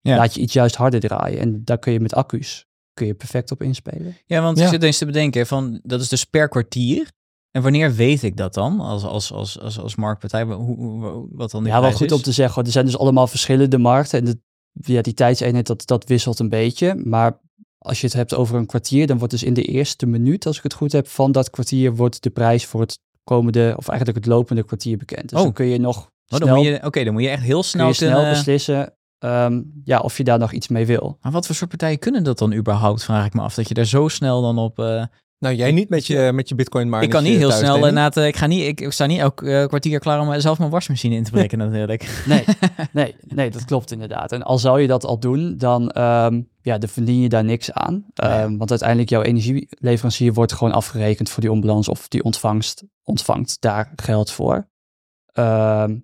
[SPEAKER 3] Ja.
[SPEAKER 4] laat je iets juist harder draaien. En daar kun je met accu's kun je perfect op inspelen.
[SPEAKER 3] ja want
[SPEAKER 1] Ja.
[SPEAKER 3] ik zit eens te bedenken van dat is dus per kwartier. En wanneer weet ik dat dan als, als, als, als, als marktpartij? Hoe, hoe- wat dan die
[SPEAKER 4] Ja, wel goed
[SPEAKER 3] is?
[SPEAKER 4] om te zeggen. Er zijn dus allemaal verschillende markten. En de, ja, die tijdseenheid, dat, dat wisselt een beetje. Maar als je het hebt over een kwartier, dan wordt dus in de eerste minuut, als ik het goed heb, van dat kwartier wordt de prijs voor het komende, of eigenlijk het lopende kwartier bekend. Dus
[SPEAKER 3] Oh.
[SPEAKER 4] dan kun je nog
[SPEAKER 3] Oh, dan
[SPEAKER 4] snel,
[SPEAKER 3] Oké, dan moet je echt heel
[SPEAKER 4] kun
[SPEAKER 3] snel
[SPEAKER 4] je snel beslissen ehm, ja, of je daar nog iets mee wil.
[SPEAKER 3] Maar wat voor soort partijen kunnen dat dan überhaupt, vraag ik me af. Dat je daar zo snel dan op... eh,
[SPEAKER 1] Nou, jij niet met je, met je bitcoin maar
[SPEAKER 3] ik kan niet heel snel inderdaad... eh, ik, ga niet, ik, ik sta niet elk eh, kwartier klaar om zelf mijn wasmachine in te breken natuurlijk.
[SPEAKER 4] Nee, nee, nee, dat klopt inderdaad. En al zou je dat al doen, dan ehm, ja, dan verdien je daar niks aan.
[SPEAKER 3] Ja.
[SPEAKER 4] Ehm, want uiteindelijk jouw energieleverancier wordt gewoon afgerekend voor die onbalans of die ontvangst, ontvangt daar geld voor. Ehm,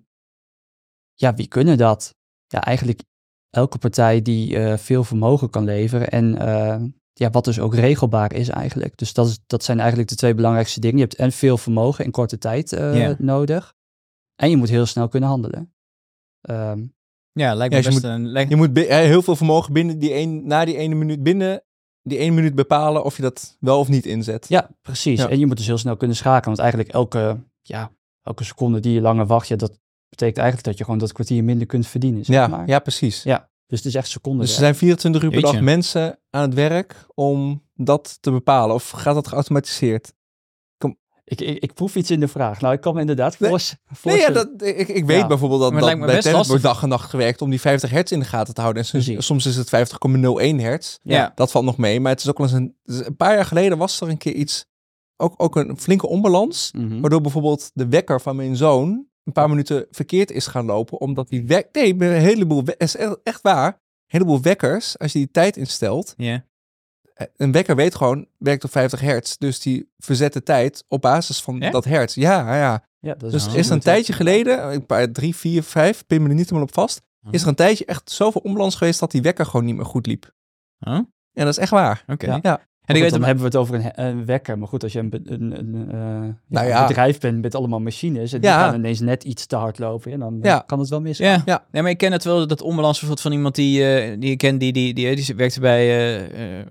[SPEAKER 4] ja, wie kunnen dat? Ja, eigenlijk elke partij die eh, veel vermogen kan leveren en eh, ja, wat dus ook regelbaar is eigenlijk. Dus dat, is, dat zijn eigenlijk de twee belangrijkste dingen. Je hebt en veel vermogen in korte tijd eh,
[SPEAKER 3] Ja.
[SPEAKER 4] nodig en je moet heel snel kunnen handelen. Ehm,
[SPEAKER 3] Ja, lijkt
[SPEAKER 1] Ja,
[SPEAKER 3] me
[SPEAKER 1] dus je
[SPEAKER 3] best een... lijkt-
[SPEAKER 1] Je moet eh, heel veel vermogen binnen die een, na die ene minuut binnen die ene minuut bepalen of je dat wel of niet inzet.
[SPEAKER 4] Ja, precies.
[SPEAKER 1] Ja.
[SPEAKER 4] En je moet dus heel snel kunnen schakelen. Want eigenlijk elke, ja, elke seconde die je langer wacht, ja, dat betekent eigenlijk dat je gewoon dat kwartier minder kunt verdienen. Zeg
[SPEAKER 1] ja,
[SPEAKER 4] maar.
[SPEAKER 1] ja, precies.
[SPEAKER 4] ja. Dus het is echt seconden.
[SPEAKER 1] Dus er zijn 24 uur per dag mensen aan het werk om dat te bepalen. Of gaat dat geautomatiseerd?
[SPEAKER 4] ik, ik, ik proef iets in de vraag. Nou, ik kan me inderdaad
[SPEAKER 1] Nee.
[SPEAKER 4] voors-
[SPEAKER 1] Nee, ja, dat, ik, ik weet
[SPEAKER 4] Ja.
[SPEAKER 1] bijvoorbeeld dat, dat bij Tennis wordt dag en nacht gewerkt om die 50 hertz in de gaten te houden. En soms,
[SPEAKER 4] Precies.
[SPEAKER 1] soms is het 50,01 hertz.
[SPEAKER 3] Ja.
[SPEAKER 1] Dat valt nog mee. Maar het is ook wel eens een... een paar jaar geleden was er een keer iets... Ook, ook een flinke onbalans.
[SPEAKER 4] Mhm.
[SPEAKER 1] Waardoor bijvoorbeeld de wekker van mijn zoon een paar minuten verkeerd is gaan lopen. Omdat die wek... Nee, een heleboel... is echt, waar. Een heleboel wekkers, als je die tijd instelt...
[SPEAKER 3] Ja.
[SPEAKER 1] eh, Een wekker weet gewoon, werkt op 50 hertz. Dus die verzet de tijd op basis van
[SPEAKER 3] Echt?
[SPEAKER 1] dat hertz. Ja, ja.
[SPEAKER 4] Ja, dat
[SPEAKER 1] Dus is er een tijdje geleden, een paar, drie, vier, vijf, pin me er niet helemaal op vast.
[SPEAKER 3] Oh.
[SPEAKER 1] Is er een tijdje echt zoveel onbalans geweest dat die wekker gewoon niet meer goed liep.
[SPEAKER 3] Huh?
[SPEAKER 1] En dat is echt waar.
[SPEAKER 3] Oké.
[SPEAKER 4] Ja.
[SPEAKER 1] Ja.
[SPEAKER 3] En ik
[SPEAKER 4] Goed,
[SPEAKER 3] weet
[SPEAKER 4] dan hebben we het over een, wekker. Maar goed, als je een, een, een, eh, ja,
[SPEAKER 1] Nou ja.
[SPEAKER 4] bedrijf bent met allemaal machines en die
[SPEAKER 1] Ja.
[SPEAKER 4] gaan ineens net iets te hard lopen, ja, dan eh,
[SPEAKER 1] Ja.
[SPEAKER 4] kan het wel misgaan.
[SPEAKER 3] Ja.
[SPEAKER 1] Ja.
[SPEAKER 3] ja, maar ik ken het wel, dat onbalans bijvoorbeeld van iemand die, eh, die ik ken, die, die, die, die werkte bij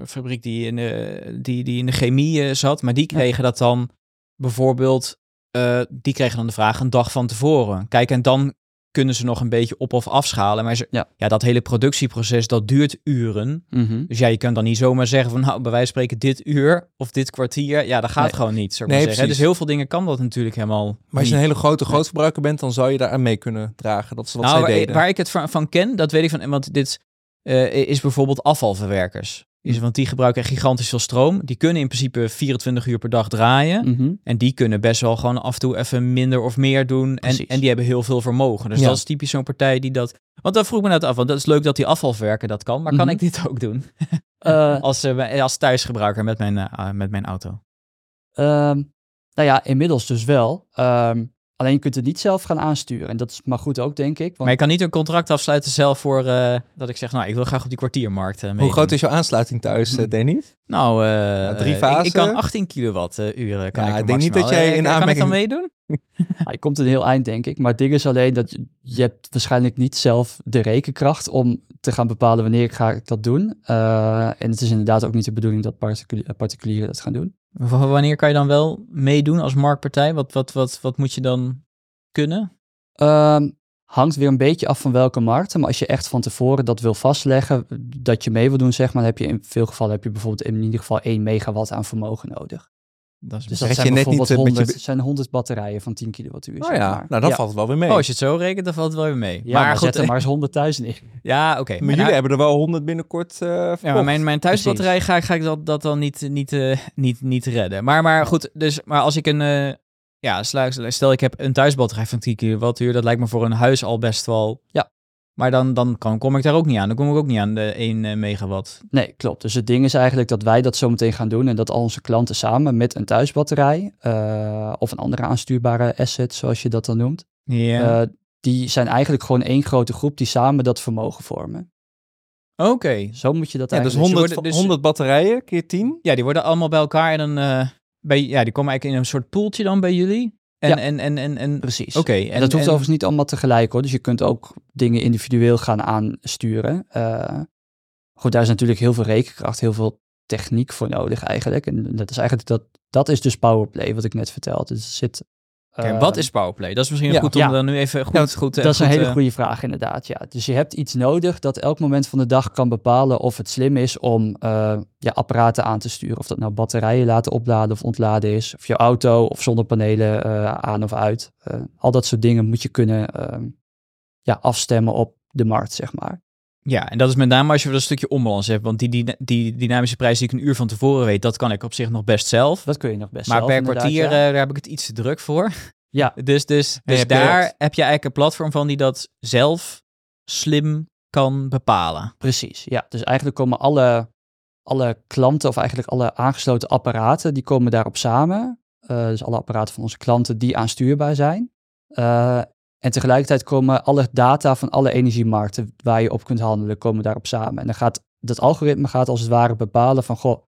[SPEAKER 3] een fabriek die in, de, die, die in de chemie zat. Maar die kregen dat dan bijvoorbeeld, eh, die kregen dan de vraag een dag van tevoren. Kijk, en dan kunnen ze nog een beetje op of afschalen. Maar ze,
[SPEAKER 4] Ja.
[SPEAKER 3] ja. dat hele productieproces, dat duurt uren.
[SPEAKER 4] Mhm.
[SPEAKER 3] Dus ja, je kunt dan niet zomaar zeggen van, nou, bij wijze van spreken dit uur of dit kwartier. Ja, dat gaat
[SPEAKER 4] Nee.
[SPEAKER 3] gewoon niet, zou ik
[SPEAKER 1] Nee,
[SPEAKER 3] maar zeggen.
[SPEAKER 1] precies.
[SPEAKER 3] Dus heel veel dingen kan dat natuurlijk helemaal
[SPEAKER 1] Maar als je
[SPEAKER 3] niet.
[SPEAKER 1] een hele grote grootverbruiker bent, dan zou je daar aan mee kunnen dragen. Dat is wat
[SPEAKER 3] nou,
[SPEAKER 1] zij
[SPEAKER 3] waar,
[SPEAKER 1] deden.
[SPEAKER 3] waar ik het van, van ken, dat weet ik van, want dit eh, is bijvoorbeeld afvalverwerkers. Is, want die gebruiken echt gigantisch veel stroom. Die kunnen in principe 24 uur per dag draaien.
[SPEAKER 4] Mhm.
[SPEAKER 3] En die kunnen best wel gewoon af en toe even minder of meer doen. En,
[SPEAKER 4] Precies.
[SPEAKER 3] en die hebben heel veel vermogen. Dus
[SPEAKER 1] Ja.
[SPEAKER 3] dat is typisch zo'n partij die dat... Want dan vroeg ik me net af, want dat is leuk dat die afvalverwerker dat kan. Maar kan
[SPEAKER 4] Mhm.
[SPEAKER 3] ik dit ook doen?
[SPEAKER 4] Eh,
[SPEAKER 3] Als, eh, als thuisgebruiker met mijn, eh, met mijn auto.
[SPEAKER 4] Ehm, nou ja, inmiddels dus wel. Ehm, alleen je kunt het niet zelf gaan aansturen. En dat is maar goed ook, denk ik. Want
[SPEAKER 3] Maar je kan niet een contract afsluiten zelf voor... eh, dat ik zeg, nou, ik wil graag op die kwartiermarkt uh,
[SPEAKER 1] Hoe groot is jouw aansluiting thuis, eh, Danny?
[SPEAKER 3] Nou, eh,
[SPEAKER 1] drie fasen?
[SPEAKER 3] Ik, kan 18 kilowatturen. kan
[SPEAKER 1] Ja,
[SPEAKER 3] ik
[SPEAKER 1] ik denk niet dat jij
[SPEAKER 3] Eh,
[SPEAKER 1] in
[SPEAKER 3] Kan ik dan
[SPEAKER 1] aanmerking-
[SPEAKER 3] meedoen?
[SPEAKER 4] ja, je komt een heel eind, denk ik. Maar het ding is alleen dat je, hebt waarschijnlijk niet zelf de rekenkracht om te gaan bepalen wanneer ga ik dat doen. Eh, en het is inderdaad ook niet de bedoeling dat particuli- particulieren dat gaan doen.
[SPEAKER 3] Wanneer kan je dan wel meedoen als marktpartij? Wat, wat, wat, wat moet je dan kunnen?
[SPEAKER 4] Ehm, hangt weer een beetje af van welke markten. Maar als je echt van tevoren dat wil vastleggen, dat je mee wil doen, zeg maar, dan heb je in veel gevallen heb je bijvoorbeeld in ieder geval 1 megawatt aan vermogen nodig.
[SPEAKER 3] Dat is
[SPEAKER 4] Dus dat
[SPEAKER 1] je
[SPEAKER 4] zijn
[SPEAKER 1] net
[SPEAKER 4] bijvoorbeeld
[SPEAKER 1] niet, eh, met je
[SPEAKER 4] 100,
[SPEAKER 1] be-
[SPEAKER 4] zijn 100 batterijen van 10 kilowattuur.
[SPEAKER 1] Oh
[SPEAKER 4] zeg
[SPEAKER 1] ja,
[SPEAKER 4] maar.
[SPEAKER 1] nou dan
[SPEAKER 4] ja.
[SPEAKER 1] valt het wel weer mee.
[SPEAKER 3] Oh, als je het zo rekent, dan valt het wel weer mee.
[SPEAKER 4] Ja, maar,
[SPEAKER 3] maar goed,
[SPEAKER 4] zet er maar eens 100.000 in.
[SPEAKER 3] ja, oké.
[SPEAKER 1] maar
[SPEAKER 3] Maar
[SPEAKER 1] jullie
[SPEAKER 3] nou-
[SPEAKER 1] hebben er wel 100 binnenkort eh
[SPEAKER 3] Ja, maar mijn, mijn thuisbatterij ga, ik- ga ik dat, dat dan niet, niet, eh, niet, niet redden. Maar, maar goed, dus, maar als ik een, eh, ja, stel, stel ik heb een thuisbatterij van 10 kilowattuur, dat lijkt me voor een huis al best wel.
[SPEAKER 4] Ja.
[SPEAKER 3] Maar dan, dan kan, kom ik daar ook niet aan. Dan kom ik ook niet aan de 1 eh, megawatt.
[SPEAKER 4] Nee, klopt. Dus het ding is eigenlijk dat wij dat zo meteen gaan doen en dat al onze klanten samen met een thuisbatterij eh, of een andere aanstuurbare asset, zoals je dat dan noemt,
[SPEAKER 3] Ja.
[SPEAKER 4] eh, die zijn eigenlijk gewoon één grote groep die samen dat vermogen vormen.
[SPEAKER 3] Oké.
[SPEAKER 4] Zo moet je dat
[SPEAKER 1] Ja, dus
[SPEAKER 4] eigenlijk...
[SPEAKER 1] 100,
[SPEAKER 3] worden dus-
[SPEAKER 1] 100 batterijen keer 10.
[SPEAKER 3] Ja, die worden allemaal bij elkaar en dan eh, bij, ja, die komen eigenlijk in een soort poeltje dan bij jullie. En,
[SPEAKER 4] Ja.
[SPEAKER 3] en, en, en, en
[SPEAKER 4] Precies.
[SPEAKER 3] Oké,
[SPEAKER 4] En,
[SPEAKER 3] en,
[SPEAKER 4] dat hoeft
[SPEAKER 3] en-
[SPEAKER 4] overigens niet allemaal tegelijk hoor. Dus je kunt ook dingen individueel gaan aansturen. Eh, goed, daar is natuurlijk heel veel rekenkracht, heel veel techniek voor nodig eigenlijk. En dat is eigenlijk dat, dat is dus powerplay wat ik net vertelde. Dus er zit.
[SPEAKER 3] Oké,
[SPEAKER 4] eh,
[SPEAKER 3] wat is powerplay? Dat is misschien
[SPEAKER 1] ja.
[SPEAKER 3] goed om
[SPEAKER 4] Ja.
[SPEAKER 3] dan nu even goed,
[SPEAKER 1] Ja,
[SPEAKER 3] goed eh,
[SPEAKER 4] Dat is een hele
[SPEAKER 3] eh,
[SPEAKER 4] goede vraag inderdaad, ja. Dus je hebt iets nodig dat elk moment van de dag kan bepalen of het slim is om ja, apparaten aan te sturen. Of dat nou batterijen laten opladen of ontladen is. Of je auto of zonnepanelen aan of uit. Al dat soort dingen moet je kunnen ehm, ja, afstemmen op de markt, zeg maar.
[SPEAKER 3] Ja, en dat is met name als je wel een stukje onbalans hebt. Want die, die, die dynamische prijs die ik een uur van tevoren weet, dat kan ik op zich nog best zelf.
[SPEAKER 4] Dat kun je nog best
[SPEAKER 3] maar
[SPEAKER 4] zelf,
[SPEAKER 3] per
[SPEAKER 4] inderdaad,
[SPEAKER 3] kwartier,
[SPEAKER 4] ja.
[SPEAKER 3] eh, daar heb ik het iets te druk voor.
[SPEAKER 4] Ja.
[SPEAKER 3] Dus, dus, dus daar heb je eigenlijk een platform van die dat zelf slim kan bepalen.
[SPEAKER 4] Precies, ja. Dus eigenlijk komen alle, alle klanten, of eigenlijk alle aangesloten apparaten, die komen daarop samen. Eh, dus alle apparaten van onze klanten die aanstuurbaar zijn. Eh, en tegelijkertijd komen alle data van alle energiemarkten waar je op kunt handelen, komen daarop samen. En dan gaat dat algoritme gaat als het ware bepalen van, goh,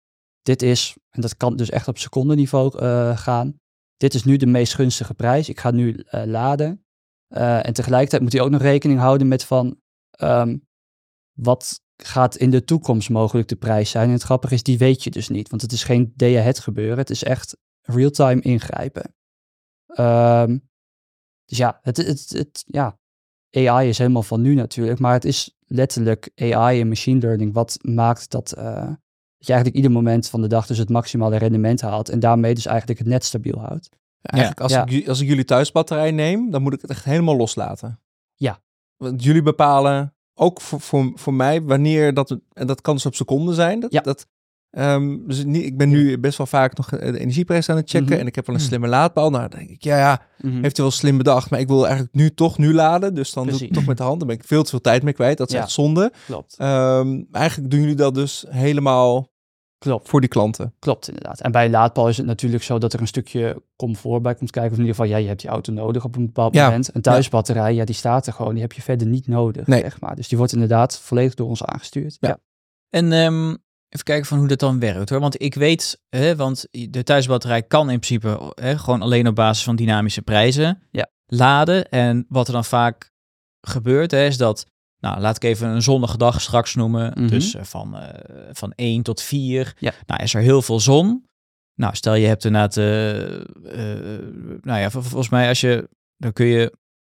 [SPEAKER 4] dit is, en dat kan dus echt op secondeniveau eh gaan, dit is nu de meest gunstige prijs, ik ga nu eh, laden. Eh, en tegelijkertijd moet hij ook nog rekening houden met van, ehm, wat gaat in de toekomst mogelijk de prijs zijn? En het grappige is, die weet je dus niet, want het is geen day-ahead gebeuren, het is echt real-time ingrijpen. Ehm, dus ja, het, het, het, ja, AI is helemaal van nu natuurlijk, maar het is letterlijk AI en machine learning wat maakt dat, eh, dat je eigenlijk ieder moment van de dag dus het maximale rendement haalt en daarmee dus eigenlijk het net stabiel houdt.
[SPEAKER 1] Eigenlijk als,
[SPEAKER 4] Ja.
[SPEAKER 1] Ik, als ik jullie thuisbatterij neem, dan moet ik het echt helemaal loslaten.
[SPEAKER 4] Ja.
[SPEAKER 1] Want jullie bepalen, ook voor, voor, voor mij, wanneer dat... En dat kan dus op seconden zijn. Dat,
[SPEAKER 4] Ja.
[SPEAKER 1] dat, ehm, dus niet, ik ben nu best wel vaak nog eh, de energieprijs aan het checken.
[SPEAKER 4] Mhm.
[SPEAKER 1] En ik heb wel een slimme laadpaal. Nou, dan denk ik, ja, ja,
[SPEAKER 4] Mhm.
[SPEAKER 1] heeft hij wel slim bedacht. Maar ik wil eigenlijk nu toch nu laden. Dus dan doe ik
[SPEAKER 4] Precies.
[SPEAKER 1] toch met de hand. Dan ben ik veel te veel tijd mee kwijt. Dat is
[SPEAKER 4] Ja.
[SPEAKER 1] echt zonde.
[SPEAKER 4] Klopt.
[SPEAKER 1] Ehm, eigenlijk doen jullie dat dus helemaal
[SPEAKER 4] Klopt.
[SPEAKER 1] voor die klanten.
[SPEAKER 4] Klopt, inderdaad. En bij een laadpaal is het natuurlijk zo dat er een stukje comfort bij komt kijken. Of in ieder geval, ja, je hebt die auto nodig op een bepaald
[SPEAKER 1] Ja,
[SPEAKER 4] moment. Een thuisbatterij, ja, die staat er gewoon. Die heb je verder niet nodig,
[SPEAKER 1] Nee.
[SPEAKER 4] zeg maar. Dus die wordt inderdaad volledig door ons aangestuurd.
[SPEAKER 1] Ja.
[SPEAKER 4] Ja.
[SPEAKER 3] En ehm, even kijken van hoe dat dan werkt hoor. Want ik weet, hè, want de thuisbatterij kan in principe hè, gewoon alleen op basis van dynamische prijzen
[SPEAKER 4] Ja.
[SPEAKER 3] laden. En wat er dan vaak gebeurt, hè, is dat, nou laat ik even een zonnige dag straks noemen.
[SPEAKER 4] Mhm.
[SPEAKER 3] Dus eh, van, eh, van 1 tot 4.
[SPEAKER 4] Ja.
[SPEAKER 3] Nou is er heel veel zon. Nou stel je hebt inderdaad, eh, nou ja, vol- volgens mij als je, dan kun je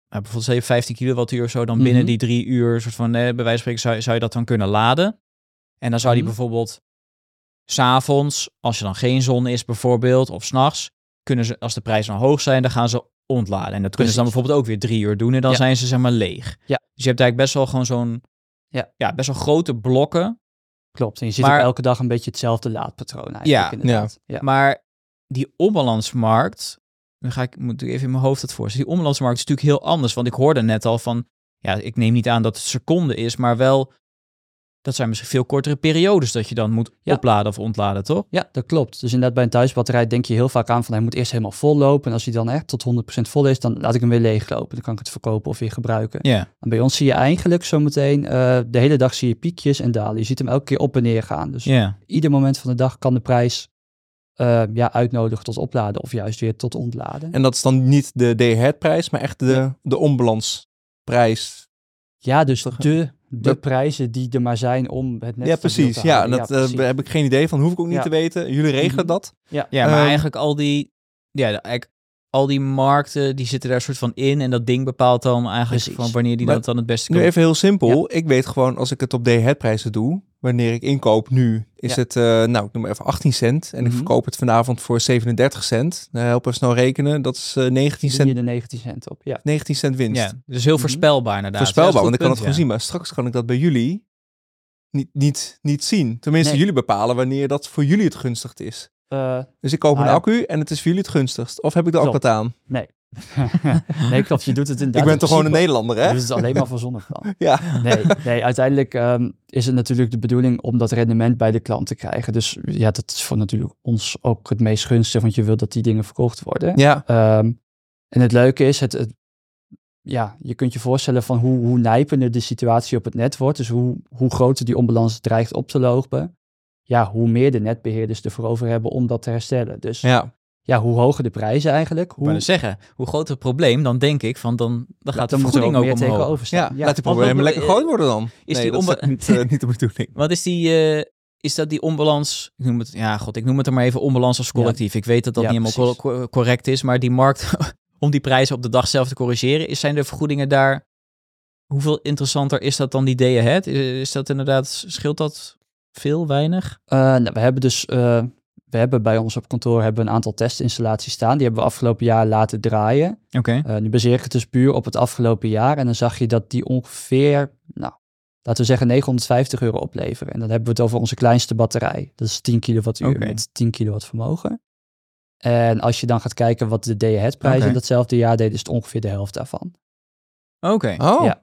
[SPEAKER 3] nou, bijvoorbeeld zeg je 15 kilowattuur of zo, dan binnen
[SPEAKER 4] Mhm.
[SPEAKER 3] die drie uur, soort van, bij wijze van spreken, zou, zou je dat dan kunnen laden. En dan zou die
[SPEAKER 4] Mhm.
[SPEAKER 3] bijvoorbeeld s'avonds, als er dan geen zon is bijvoorbeeld, of s'nachts, kunnen ze, als de prijzen dan hoog zijn, dan gaan ze ontladen. En dat kunnen ze dan bijvoorbeeld ook weer drie uur doen en dan
[SPEAKER 4] Ja.
[SPEAKER 3] zijn ze zeg maar leeg.
[SPEAKER 4] Ja.
[SPEAKER 3] Dus je hebt eigenlijk best wel gewoon zo'n,
[SPEAKER 4] Ja.
[SPEAKER 3] best wel grote blokken.
[SPEAKER 4] Klopt. En je ziet
[SPEAKER 3] Maar-
[SPEAKER 4] ook elke dag een beetje hetzelfde laadpatroon eigenlijk,
[SPEAKER 3] Ja.
[SPEAKER 4] inderdaad. Ja.
[SPEAKER 3] Maar die onbalansmarkt, dan ga ik, moet ik even in mijn hoofd het voorstellen. Die onbalansmarkt is natuurlijk heel anders, want ik hoorde net al van, ja, ik neem niet aan dat het seconde is, maar wel, dat zijn misschien veel kortere periodes dat je dan moet
[SPEAKER 4] Ja.
[SPEAKER 3] opladen of ontladen, toch?
[SPEAKER 4] Ja, dat klopt. Dus inderdaad, bij een thuisbatterij denk je heel vaak aan van hij moet eerst helemaal vol lopen. En als hij dan echt tot 100% vol is, dan laat ik hem weer leeglopen. Dan kan ik het verkopen of weer gebruiken.
[SPEAKER 3] Ja.
[SPEAKER 4] En bij ons zie je eigenlijk zometeen, eh de hele dag zie je piekjes en dalen. Je ziet hem elke keer op en neer gaan. Dus
[SPEAKER 3] Ja.
[SPEAKER 4] ieder moment van de dag kan de prijs eh, ja, uitnodigen tot opladen of juist weer tot ontladen.
[SPEAKER 1] En dat is dan niet de day-ahead prijs, maar echt de, de onbalansprijs.
[SPEAKER 4] ja, dus de, de
[SPEAKER 1] Dat-
[SPEAKER 4] prijzen die er maar zijn om het net
[SPEAKER 1] ja, precies.
[SPEAKER 4] te
[SPEAKER 1] Ja,
[SPEAKER 4] houden.
[SPEAKER 1] dat eh,
[SPEAKER 4] precies.
[SPEAKER 1] heb ik geen idee van. Hoef ik ook niet
[SPEAKER 4] Ja.
[SPEAKER 1] te weten. Jullie regelen
[SPEAKER 4] Mhm.
[SPEAKER 1] dat.
[SPEAKER 4] ja.
[SPEAKER 3] Ja, maar
[SPEAKER 1] Ehm,
[SPEAKER 3] eigenlijk al die, ja, eigenlijk al die markten, die zitten daar soort van in en dat ding bepaalt dan eigenlijk
[SPEAKER 4] Precies.
[SPEAKER 3] van wanneer die
[SPEAKER 1] Maar
[SPEAKER 3] dat dan het beste
[SPEAKER 1] Nu
[SPEAKER 3] kan.
[SPEAKER 1] even heel simpel. Ik weet gewoon, als ik het op day-ahead prijzen doe, wanneer ik inkoop nu, is
[SPEAKER 4] Ja.
[SPEAKER 1] het, eh, nou, ik noem maar even 18 cent. En ik
[SPEAKER 4] Mhm.
[SPEAKER 1] verkoop het vanavond voor 37 cent. Nou, help even snel rekenen. Dat is eh, 19,
[SPEAKER 4] Zie je
[SPEAKER 1] cent,
[SPEAKER 4] de 19 cent op. Ja.
[SPEAKER 1] 19 cent winst.
[SPEAKER 3] Ja, dus heel
[SPEAKER 4] Mhm.
[SPEAKER 3] voorspelbaar inderdaad.
[SPEAKER 1] Voorspelbaar,
[SPEAKER 3] Ja,
[SPEAKER 1] want ik kan het
[SPEAKER 3] goed
[SPEAKER 1] gewoon zien. Maar straks kan ik dat bij jullie niet, niet, niet zien. Tenminste,
[SPEAKER 4] Nee.
[SPEAKER 1] jullie bepalen wanneer dat voor jullie het gunstigst is.
[SPEAKER 4] Eh,
[SPEAKER 1] Dus ik koop
[SPEAKER 4] Ah,
[SPEAKER 1] een
[SPEAKER 4] ja.
[SPEAKER 1] accu en het is voor jullie het gunstigst. Of heb ik er ook wat aan?
[SPEAKER 4] nee. nee, klopt. Je doet het inderdaad.
[SPEAKER 1] ik ben
[SPEAKER 4] in
[SPEAKER 1] toch gewoon een Nederlander, hè?
[SPEAKER 4] doet het alleen maar voor zonnepanelen.
[SPEAKER 1] Ja.
[SPEAKER 4] Nee, nee uiteindelijk ehm, is het natuurlijk de bedoeling om dat rendement bij de klant te krijgen. Dus ja, dat is voor natuurlijk ons ook het meest gunstig, want je wilt dat die dingen verkocht worden.
[SPEAKER 1] Ja.
[SPEAKER 4] Ehm, en het leuke is, het, het- ja, je kunt je voorstellen van hoe, hoe nijpender de situatie op het net wordt. Dus hoe, hoe groter die onbalans dreigt op te lopen. Ja, hoe meer de netbeheerders ervoor over hebben om dat te herstellen. Dus ja,
[SPEAKER 1] Ja.
[SPEAKER 4] hoe hoger de prijzen eigenlijk,
[SPEAKER 3] Ik
[SPEAKER 4] hoe
[SPEAKER 3] net zeggen, hoe groter het probleem, dan denk ik van dan, dan gaat de
[SPEAKER 4] dan er
[SPEAKER 3] vergoeding ook
[SPEAKER 4] meer
[SPEAKER 3] omhoog.
[SPEAKER 4] tegenover
[SPEAKER 1] Ja,
[SPEAKER 4] staan.
[SPEAKER 1] laat problemen
[SPEAKER 3] wat-
[SPEAKER 1] lekker groot worden dan.
[SPEAKER 3] is
[SPEAKER 1] nee,
[SPEAKER 3] die
[SPEAKER 1] dat is niet, eh, niet de bedoeling.
[SPEAKER 3] Wat is die, eh, is dat die onbalans, ik noem het, ja god, ik noem het er maar even onbalans als collectief. Ik weet dat dat
[SPEAKER 4] Ja,
[SPEAKER 3] niet helemaal co- correct is, maar die markt, om die prijzen op de dag zelf te corrigeren, is, zijn de vergoedingen daar, hoeveel interessanter is dat dan die day ahead? Is, is dat inderdaad, scheelt dat veel, weinig?
[SPEAKER 4] Eh, nou, we hebben dus, eh, we hebben bij ons op kantoor hebben we een aantal testinstallaties staan. Die hebben we afgelopen jaar laten draaien.
[SPEAKER 3] Oké.
[SPEAKER 4] Eh, nu baseer ik het dus puur op het afgelopen jaar. En dan zag je dat die ongeveer, nou, laten we zeggen 950 euro opleveren. En dan hebben we het over onze kleinste batterij. Dat is 10 kilowattuur met 10 kilowatt vermogen. En als je dan gaat kijken wat de day-ahead prijzen
[SPEAKER 3] Oké.
[SPEAKER 4] datzelfde jaar deden, is het ongeveer de helft daarvan.
[SPEAKER 3] Oké.
[SPEAKER 1] Oh,
[SPEAKER 4] Ja.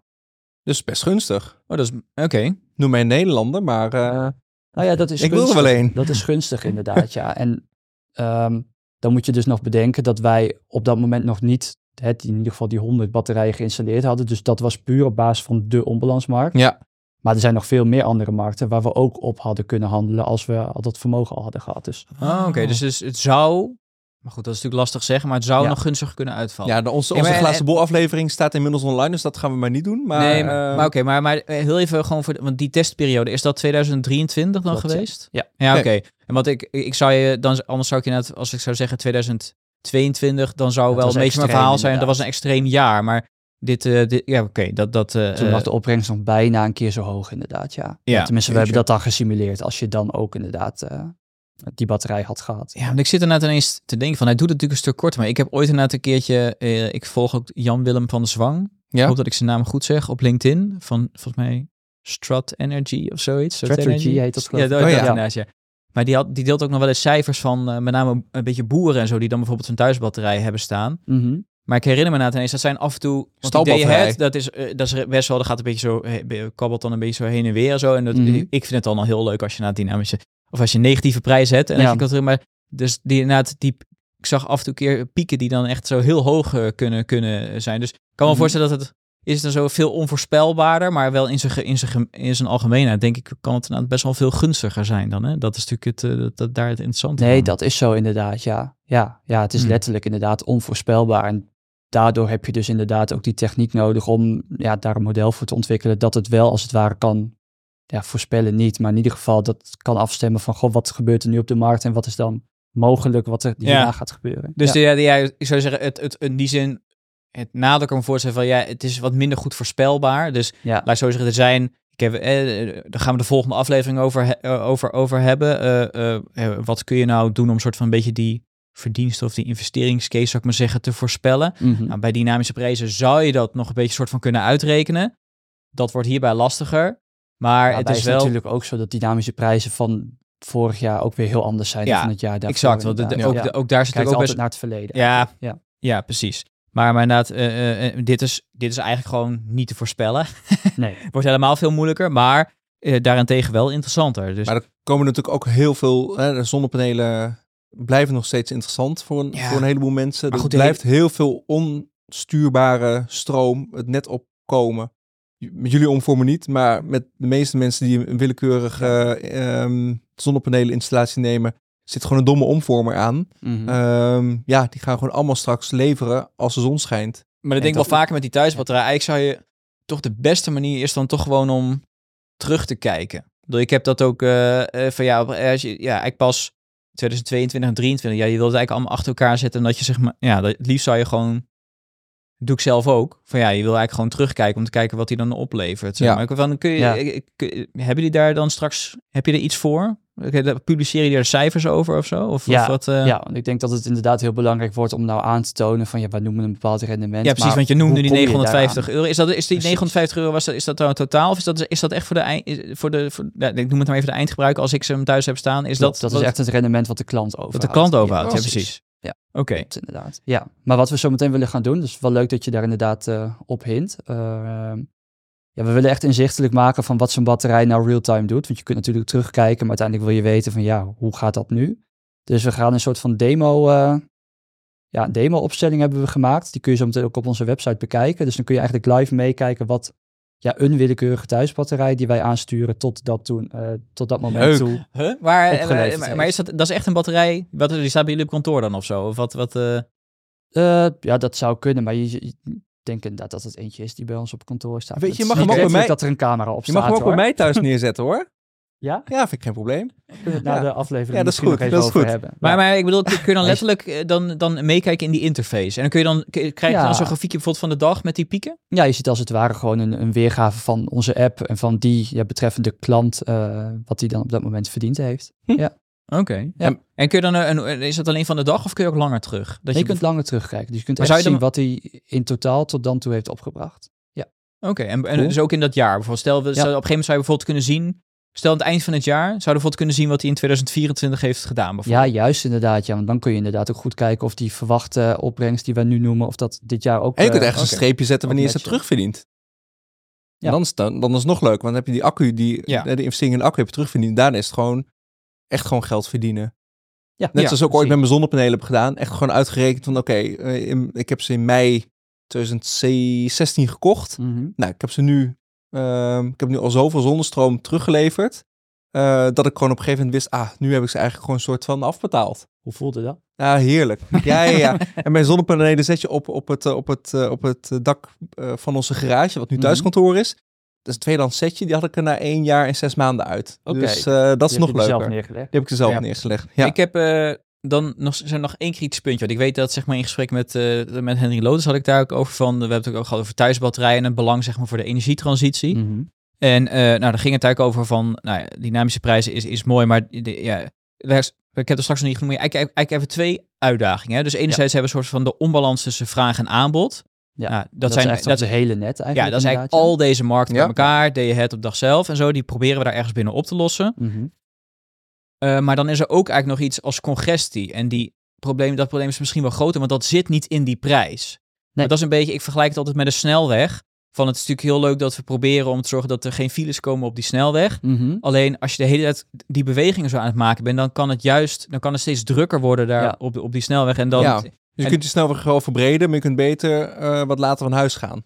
[SPEAKER 1] dus best gunstig.
[SPEAKER 3] Oh, dat is, oké.
[SPEAKER 1] Noem mij een Nederlander, maar eh,
[SPEAKER 4] Nou ja, dat is
[SPEAKER 1] ik wil er
[SPEAKER 4] gunstig.
[SPEAKER 1] wel een.
[SPEAKER 4] Dat is gunstig inderdaad, ja. En ehm, dan moet je dus nog bedenken dat wij op dat moment nog niet het, in ieder geval die 100 batterijen geïnstalleerd hadden. Dus dat was puur op basis van de onbalansmarkt.
[SPEAKER 1] Ja,
[SPEAKER 4] Maar er zijn nog veel meer andere markten waar we ook op hadden kunnen handelen als we al dat vermogen al hadden gehad. Dus
[SPEAKER 3] Oh, oké. Dus, dus het zou, maar goed, dat is natuurlijk lastig zeggen, maar het zou
[SPEAKER 4] Ja.
[SPEAKER 3] nog gunstiger kunnen uitvallen.
[SPEAKER 1] ja de, onze,
[SPEAKER 3] Ja,
[SPEAKER 1] onze
[SPEAKER 3] maar-
[SPEAKER 1] glazen bol aflevering staat inmiddels online, dus dat gaan we maar niet doen. Maar,
[SPEAKER 3] nee, maar,
[SPEAKER 1] eh,
[SPEAKER 3] maar oké, maar, maar eh, heel even gewoon voor, de- want die testperiode, is dat 2023 dan geweest?
[SPEAKER 4] Ja.
[SPEAKER 3] Ja, oké.
[SPEAKER 1] Nee.
[SPEAKER 3] En wat ik, ik zou je dan, anders zou ik inderdaad, als ik zou zeggen 2022, dan zou
[SPEAKER 4] Dat
[SPEAKER 3] wel een beetje mijn verhaal zijn, dat was een extreem jaar, maar dit, eh, dit ja, oké, dat, dat, eh,
[SPEAKER 4] toen
[SPEAKER 3] eh,
[SPEAKER 4] was de opbrengst nog bijna een keer zo hoog inderdaad, ja.
[SPEAKER 3] Ja,
[SPEAKER 4] Tenminste, we hebben dat dan gesimuleerd als je dan ook inderdaad eh, die batterij had gehad.
[SPEAKER 3] Ja, want ik zit inderdaad ineens te denken van, hij doet het natuurlijk een stuk korter, maar ik heb ooit inderdaad een keertje, eh, ik volg ook Jan-Willem van de Zwang, ik
[SPEAKER 1] ja.
[SPEAKER 3] hoop dat ik zijn naam goed zeg, op LinkedIn, van volgens mij Strat Energy of zoiets. Strat
[SPEAKER 4] Strategy heet dat geloof
[SPEAKER 3] Ja,
[SPEAKER 4] ik.
[SPEAKER 3] dat,
[SPEAKER 1] Oh,
[SPEAKER 3] dat
[SPEAKER 1] ja.
[SPEAKER 3] inderdaad, ja. Maar die, had, die deelt ook nog wel eens cijfers van eh, met name een beetje boeren en zo, die dan bijvoorbeeld een thuisbatterij hebben staan.
[SPEAKER 4] Mhm.
[SPEAKER 3] Maar ik herinner me inderdaad ineens, dat zijn af en toe...
[SPEAKER 1] Stalbatterij.
[SPEAKER 3] dat is, eh, dat is best wel, dat gaat een beetje zo, kabbelt dan een beetje zo heen en weer en zo. En dat,
[SPEAKER 4] Mhm.
[SPEAKER 3] ik vind het dan al heel leuk als je na dynamische, of als je een negatieve prijs hebt. En
[SPEAKER 4] Ja.
[SPEAKER 3] je terug, maar dus die inderdaad, die, ik zag af en toe keer pieken die dan echt zo heel hoog eh, kunnen, kunnen zijn. Dus ik kan me
[SPEAKER 4] Mhm.
[SPEAKER 3] voorstellen dat het is dan zo veel onvoorspelbaarder, maar wel in zijn, in zijn, in zijn algemeenheid denk ik kan het inderdaad best wel veel gunstiger zijn dan. Hè? Dat is natuurlijk het, eh, dat, dat daar het interessante
[SPEAKER 4] Nee, dat is zo inderdaad, ja. Ja, ja het is
[SPEAKER 3] Hmm.
[SPEAKER 4] letterlijk inderdaad onvoorspelbaar. En daardoor heb je dus inderdaad ook die techniek nodig om ja, daar een model voor te ontwikkelen dat het wel als het ware kan ja, voorspellen niet, maar in ieder geval dat kan afstemmen van goh, wat gebeurt er nu op de markt en wat is dan mogelijk wat er hierna gaat gebeuren.
[SPEAKER 3] Dus
[SPEAKER 4] ja.
[SPEAKER 3] de, ja, ja, ik zou zeggen, het, het, in die zin, het nadeel kan me voorstellen van ja, het is wat minder goed voorspelbaar. Dus
[SPEAKER 4] ja.
[SPEAKER 3] laat ik zo zeggen, er zijn, ik heb, eh, daar gaan we de volgende aflevering over, he- eh, over, over hebben. Eh, wat kun je nou doen om soort van een beetje die verdiensten of die investeringscase, zou ik maar zeggen, te voorspellen?
[SPEAKER 4] Mhm.
[SPEAKER 3] Nou, bij dynamische prijzen zou je dat nog een beetje soort van kunnen uitrekenen. Dat wordt hierbij lastiger. Maar het
[SPEAKER 4] Daarbij
[SPEAKER 3] is
[SPEAKER 4] is
[SPEAKER 3] wel...
[SPEAKER 4] natuurlijk ook zo dat dynamische prijzen van vorig jaar ook weer heel anders zijn
[SPEAKER 3] Ja,
[SPEAKER 4] dan van het jaar daarvoor.
[SPEAKER 3] Exact, want de- de-
[SPEAKER 4] inderdaad.
[SPEAKER 3] ook,
[SPEAKER 4] Ja.
[SPEAKER 3] de- ook daar zit ook
[SPEAKER 4] altijd
[SPEAKER 3] best...
[SPEAKER 4] naar het verleden.
[SPEAKER 3] Ja,
[SPEAKER 4] Ja.
[SPEAKER 3] ja, precies. Maar, maar inderdaad, eh, eh, eh, dit, is, dit is eigenlijk gewoon niet te voorspellen.
[SPEAKER 4] Nee.
[SPEAKER 3] Wordt helemaal veel moeilijker, maar eh, daarentegen wel interessanter. Dus
[SPEAKER 1] Maar er komen natuurlijk ook heel veel, hè, de zonnepanelen blijven nog steeds interessant voor een,
[SPEAKER 3] Ja.
[SPEAKER 1] voor een heleboel mensen.
[SPEAKER 3] Maar
[SPEAKER 1] er
[SPEAKER 3] goed,
[SPEAKER 1] blijft heel veel onstuurbare stroom het net opkomen. Met jullie om voor me niet, maar met de meeste mensen die een willekeurige ehm zonnepaneleninstallatie nemen, zit gewoon een domme omvormer aan.
[SPEAKER 4] Mhm.
[SPEAKER 1] Ehm, ja, die gaan gewoon allemaal straks leveren als de zon schijnt.
[SPEAKER 3] Maar dat denk ik
[SPEAKER 4] dat-
[SPEAKER 3] wel vaker met die thuisbatterij. Eigenlijk zou je toch de beste manier is dan toch gewoon om terug te kijken. Ik heb dat ook eh, eh, van ja, op- als je, ja, ik pas 2022 en 23. Ja, je wilt het eigenlijk allemaal achter elkaar zetten. En dat je zeg maar, ja, dat- het liefst zou je gewoon doe ik zelf ook. Van ja, je wil eigenlijk gewoon terugkijken om te kijken wat hij dan oplevert. zeg
[SPEAKER 1] Ja.
[SPEAKER 3] Maar ik- van, kun je,
[SPEAKER 4] Ja.
[SPEAKER 3] hebben jullie daar dan straks, heb je er iets voor? Oké, Publiceren jullie er cijfers over of zo? Of,
[SPEAKER 4] Ja,
[SPEAKER 3] of wat, eh?
[SPEAKER 4] Ja, want ik denk dat het inderdaad heel belangrijk wordt om nou aan te tonen van ja, wij noemen een bepaald rendement.
[SPEAKER 3] Ja, precies,
[SPEAKER 4] maar
[SPEAKER 3] want je noemde die
[SPEAKER 4] kom je
[SPEAKER 3] 950
[SPEAKER 4] daaraan?
[SPEAKER 3] euro. Is dat, is die
[SPEAKER 4] Precies.
[SPEAKER 3] 950 euro, was dat, is dat dan totaal? Of is dat, is dat echt voor de, eind, voor de voor, ja, ik noem het maar even de eindgebruiker als ik ze hem thuis heb staan? Is
[SPEAKER 4] Klopt,
[SPEAKER 3] dat,
[SPEAKER 4] dat
[SPEAKER 3] wat,
[SPEAKER 4] is echt het rendement wat de klant overhoudt.
[SPEAKER 3] wat de klant overhoudt? Ja,
[SPEAKER 4] precies. Ja.
[SPEAKER 3] Oké.
[SPEAKER 4] Klopt, inderdaad. Ja, maar wat we zo meteen willen gaan doen, dus wel leuk dat je daar inderdaad eh, op hint. Eh, ja, we willen echt inzichtelijk maken van wat zo'n batterij nou real-time doet. Want je kunt natuurlijk terugkijken, maar uiteindelijk wil je weten van ja, hoe gaat dat nu? Dus we gaan een soort van demo, eh, ja, demo-opstelling hebben we gemaakt. Die kun je zo meteen ook op onze website bekijken. Dus dan kun je eigenlijk live meekijken wat ja, een willekeurige thuisbatterij die wij aansturen tot dat, toen, eh, tot dat moment
[SPEAKER 1] Leuk.
[SPEAKER 4] toe.
[SPEAKER 3] Huh? Maar,
[SPEAKER 4] Opgeleverd
[SPEAKER 3] maar, is dat, dat is echt een batterij? Wat, die staat bij jullie op kantoor dan of zo? Of wat, wat, eh,
[SPEAKER 4] Eh, ja, dat zou kunnen, maar je, je- ik denk inderdaad dat het eentje is die bij ons op kantoor staat.
[SPEAKER 1] Weet je, je mag hem
[SPEAKER 4] niet
[SPEAKER 1] ook bij
[SPEAKER 4] letterlijk
[SPEAKER 1] mij-
[SPEAKER 4] dat er een camera op
[SPEAKER 1] Je
[SPEAKER 4] staat,
[SPEAKER 1] mag hem ook bij mij thuis neerzetten hoor.
[SPEAKER 4] Ja?
[SPEAKER 1] Ja, vind ik geen probleem.
[SPEAKER 4] Kunnen we het na
[SPEAKER 1] Ja.
[SPEAKER 4] de aflevering
[SPEAKER 1] Ja, dat is
[SPEAKER 4] misschien
[SPEAKER 1] goed,
[SPEAKER 4] nog even
[SPEAKER 1] dat is
[SPEAKER 4] over
[SPEAKER 1] goed.
[SPEAKER 4] hebben.
[SPEAKER 3] Maar,
[SPEAKER 4] Ja.
[SPEAKER 3] maar ik bedoel, kun je dan letterlijk eh, dan, dan meekijken in die interface? En dan kun je dan, krijg je
[SPEAKER 4] Ja.
[SPEAKER 3] dan zo'n grafiekje bijvoorbeeld van de dag met die pieken?
[SPEAKER 4] ja, je ziet als het ware gewoon een, een weergave van onze app en van die ja, betreffende klant, eh, wat die dan op dat moment verdiend heeft.
[SPEAKER 3] Oké.
[SPEAKER 4] Ja.
[SPEAKER 3] En, en kun je dan, eh, een, is dat alleen van de dag of kun je ook langer terug? Dat
[SPEAKER 4] je kunt langer terugkijken, dus je kunt
[SPEAKER 3] Maar
[SPEAKER 4] echt zien wat hij in totaal tot dan toe heeft opgebracht.
[SPEAKER 3] Oké, en, en
[SPEAKER 4] Cool.
[SPEAKER 3] dus ook in dat jaar bijvoorbeeld. Stel, we,
[SPEAKER 4] Ja.
[SPEAKER 3] stel, op een gegeven moment zou je bijvoorbeeld kunnen zien... Stel, aan het eind van het jaar zouden we bijvoorbeeld kunnen zien wat hij in 2024 heeft gedaan.
[SPEAKER 4] Ja, juist inderdaad. Ja, want dan kun je inderdaad ook goed kijken of die verwachte opbrengst die wij nu noemen, of dat dit jaar ook...
[SPEAKER 1] En je kunt
[SPEAKER 4] eh,
[SPEAKER 1] ergens een streepje zetten wanneer je ze terugverdiend.
[SPEAKER 4] Ja.
[SPEAKER 1] Dan is, het dan, dan is het nog leuk, want dan heb je die accu, die,
[SPEAKER 3] Ja.
[SPEAKER 1] de investering in de accu heb je terugverdiend. Daarna is het gewoon echt gewoon geld verdienen.
[SPEAKER 4] Ja,
[SPEAKER 1] Net
[SPEAKER 3] Ja,
[SPEAKER 1] zoals ik ooit met mijn zonnepanelen heb gedaan. Echt gewoon uitgerekend van oké, eh, ik heb ze in mei 2016 gekocht.
[SPEAKER 4] Mhm.
[SPEAKER 1] Nou, ik heb ze nu, ehm, ik heb nu al zoveel zonnestroom teruggeleverd. eh, dat ik gewoon op een gegeven moment wist, ah, nu heb ik ze eigenlijk gewoon een soort van afbetaald.
[SPEAKER 4] Hoe voelde dat?
[SPEAKER 1] Ja, heerlijk. Ja, ja, ja. En mijn zonnepanelen zet je op, op het, op het, eh, op het eh, dak van onze garage, wat nu
[SPEAKER 4] Mhm.
[SPEAKER 1] thuiskantoor is. Dat is een tweedehands setje, die had ik er na één jaar en zes maanden uit.
[SPEAKER 4] Oké.
[SPEAKER 1] Dus dat is
[SPEAKER 4] Die
[SPEAKER 1] nog
[SPEAKER 4] heb je er zelf
[SPEAKER 1] leuker.
[SPEAKER 4] neergelegd.
[SPEAKER 1] Die heb ik er zelf
[SPEAKER 3] Ja.
[SPEAKER 1] neergelegd. Ja.
[SPEAKER 3] Ik heb dan nog, zijn nog één kritisch puntje. Want ik weet dat zeg maar in gesprek met, eh, met Henry Lotus had ik daar ook over van. We hebben het ook gehad over thuisbatterijen en het belang zeg maar voor de energietransitie.
[SPEAKER 4] Mhm.
[SPEAKER 3] En eh, nou, daar ging het eigenlijk over van, nou ja, dynamische prijzen is, is mooi, maar de, ja, ik heb er straks nog niet genoemd, maar eigenlijk, eigenlijk even twee uitdagingen. Hè? Dus enerzijds hebben we een soort van de onbalans tussen vraag en aanbod.
[SPEAKER 4] Ja,
[SPEAKER 3] Nou, dat,
[SPEAKER 4] Dat,
[SPEAKER 3] zijn
[SPEAKER 4] is echt
[SPEAKER 3] dat,
[SPEAKER 4] de hele net eigenlijk.
[SPEAKER 3] ja, dat is eigenlijk
[SPEAKER 4] inderdaad,
[SPEAKER 3] al deze markten bij elkaar, day ahead op dag zelf en zo, die proberen we daar ergens binnen op te lossen.
[SPEAKER 4] Mhm.
[SPEAKER 3] Eh, maar dan is er ook eigenlijk nog iets als congestie. En die probleem, dat probleem is misschien wel groter, want dat zit niet in die prijs. Maar dat is een beetje, ik vergelijk het altijd met een snelweg. Van het is natuurlijk heel leuk dat we proberen om te zorgen dat er geen files komen op die snelweg.
[SPEAKER 4] Mhm.
[SPEAKER 3] Alleen als je de hele tijd die bewegingen zo aan het maken bent, dan kan het juist, dan kan het steeds drukker worden daar
[SPEAKER 4] Ja.
[SPEAKER 3] op, op die snelweg. En dan,
[SPEAKER 1] Ja. Dus je
[SPEAKER 3] En-
[SPEAKER 1] kunt je snelweg wel verbreden, maar je kunt beter eh, wat later van huis gaan.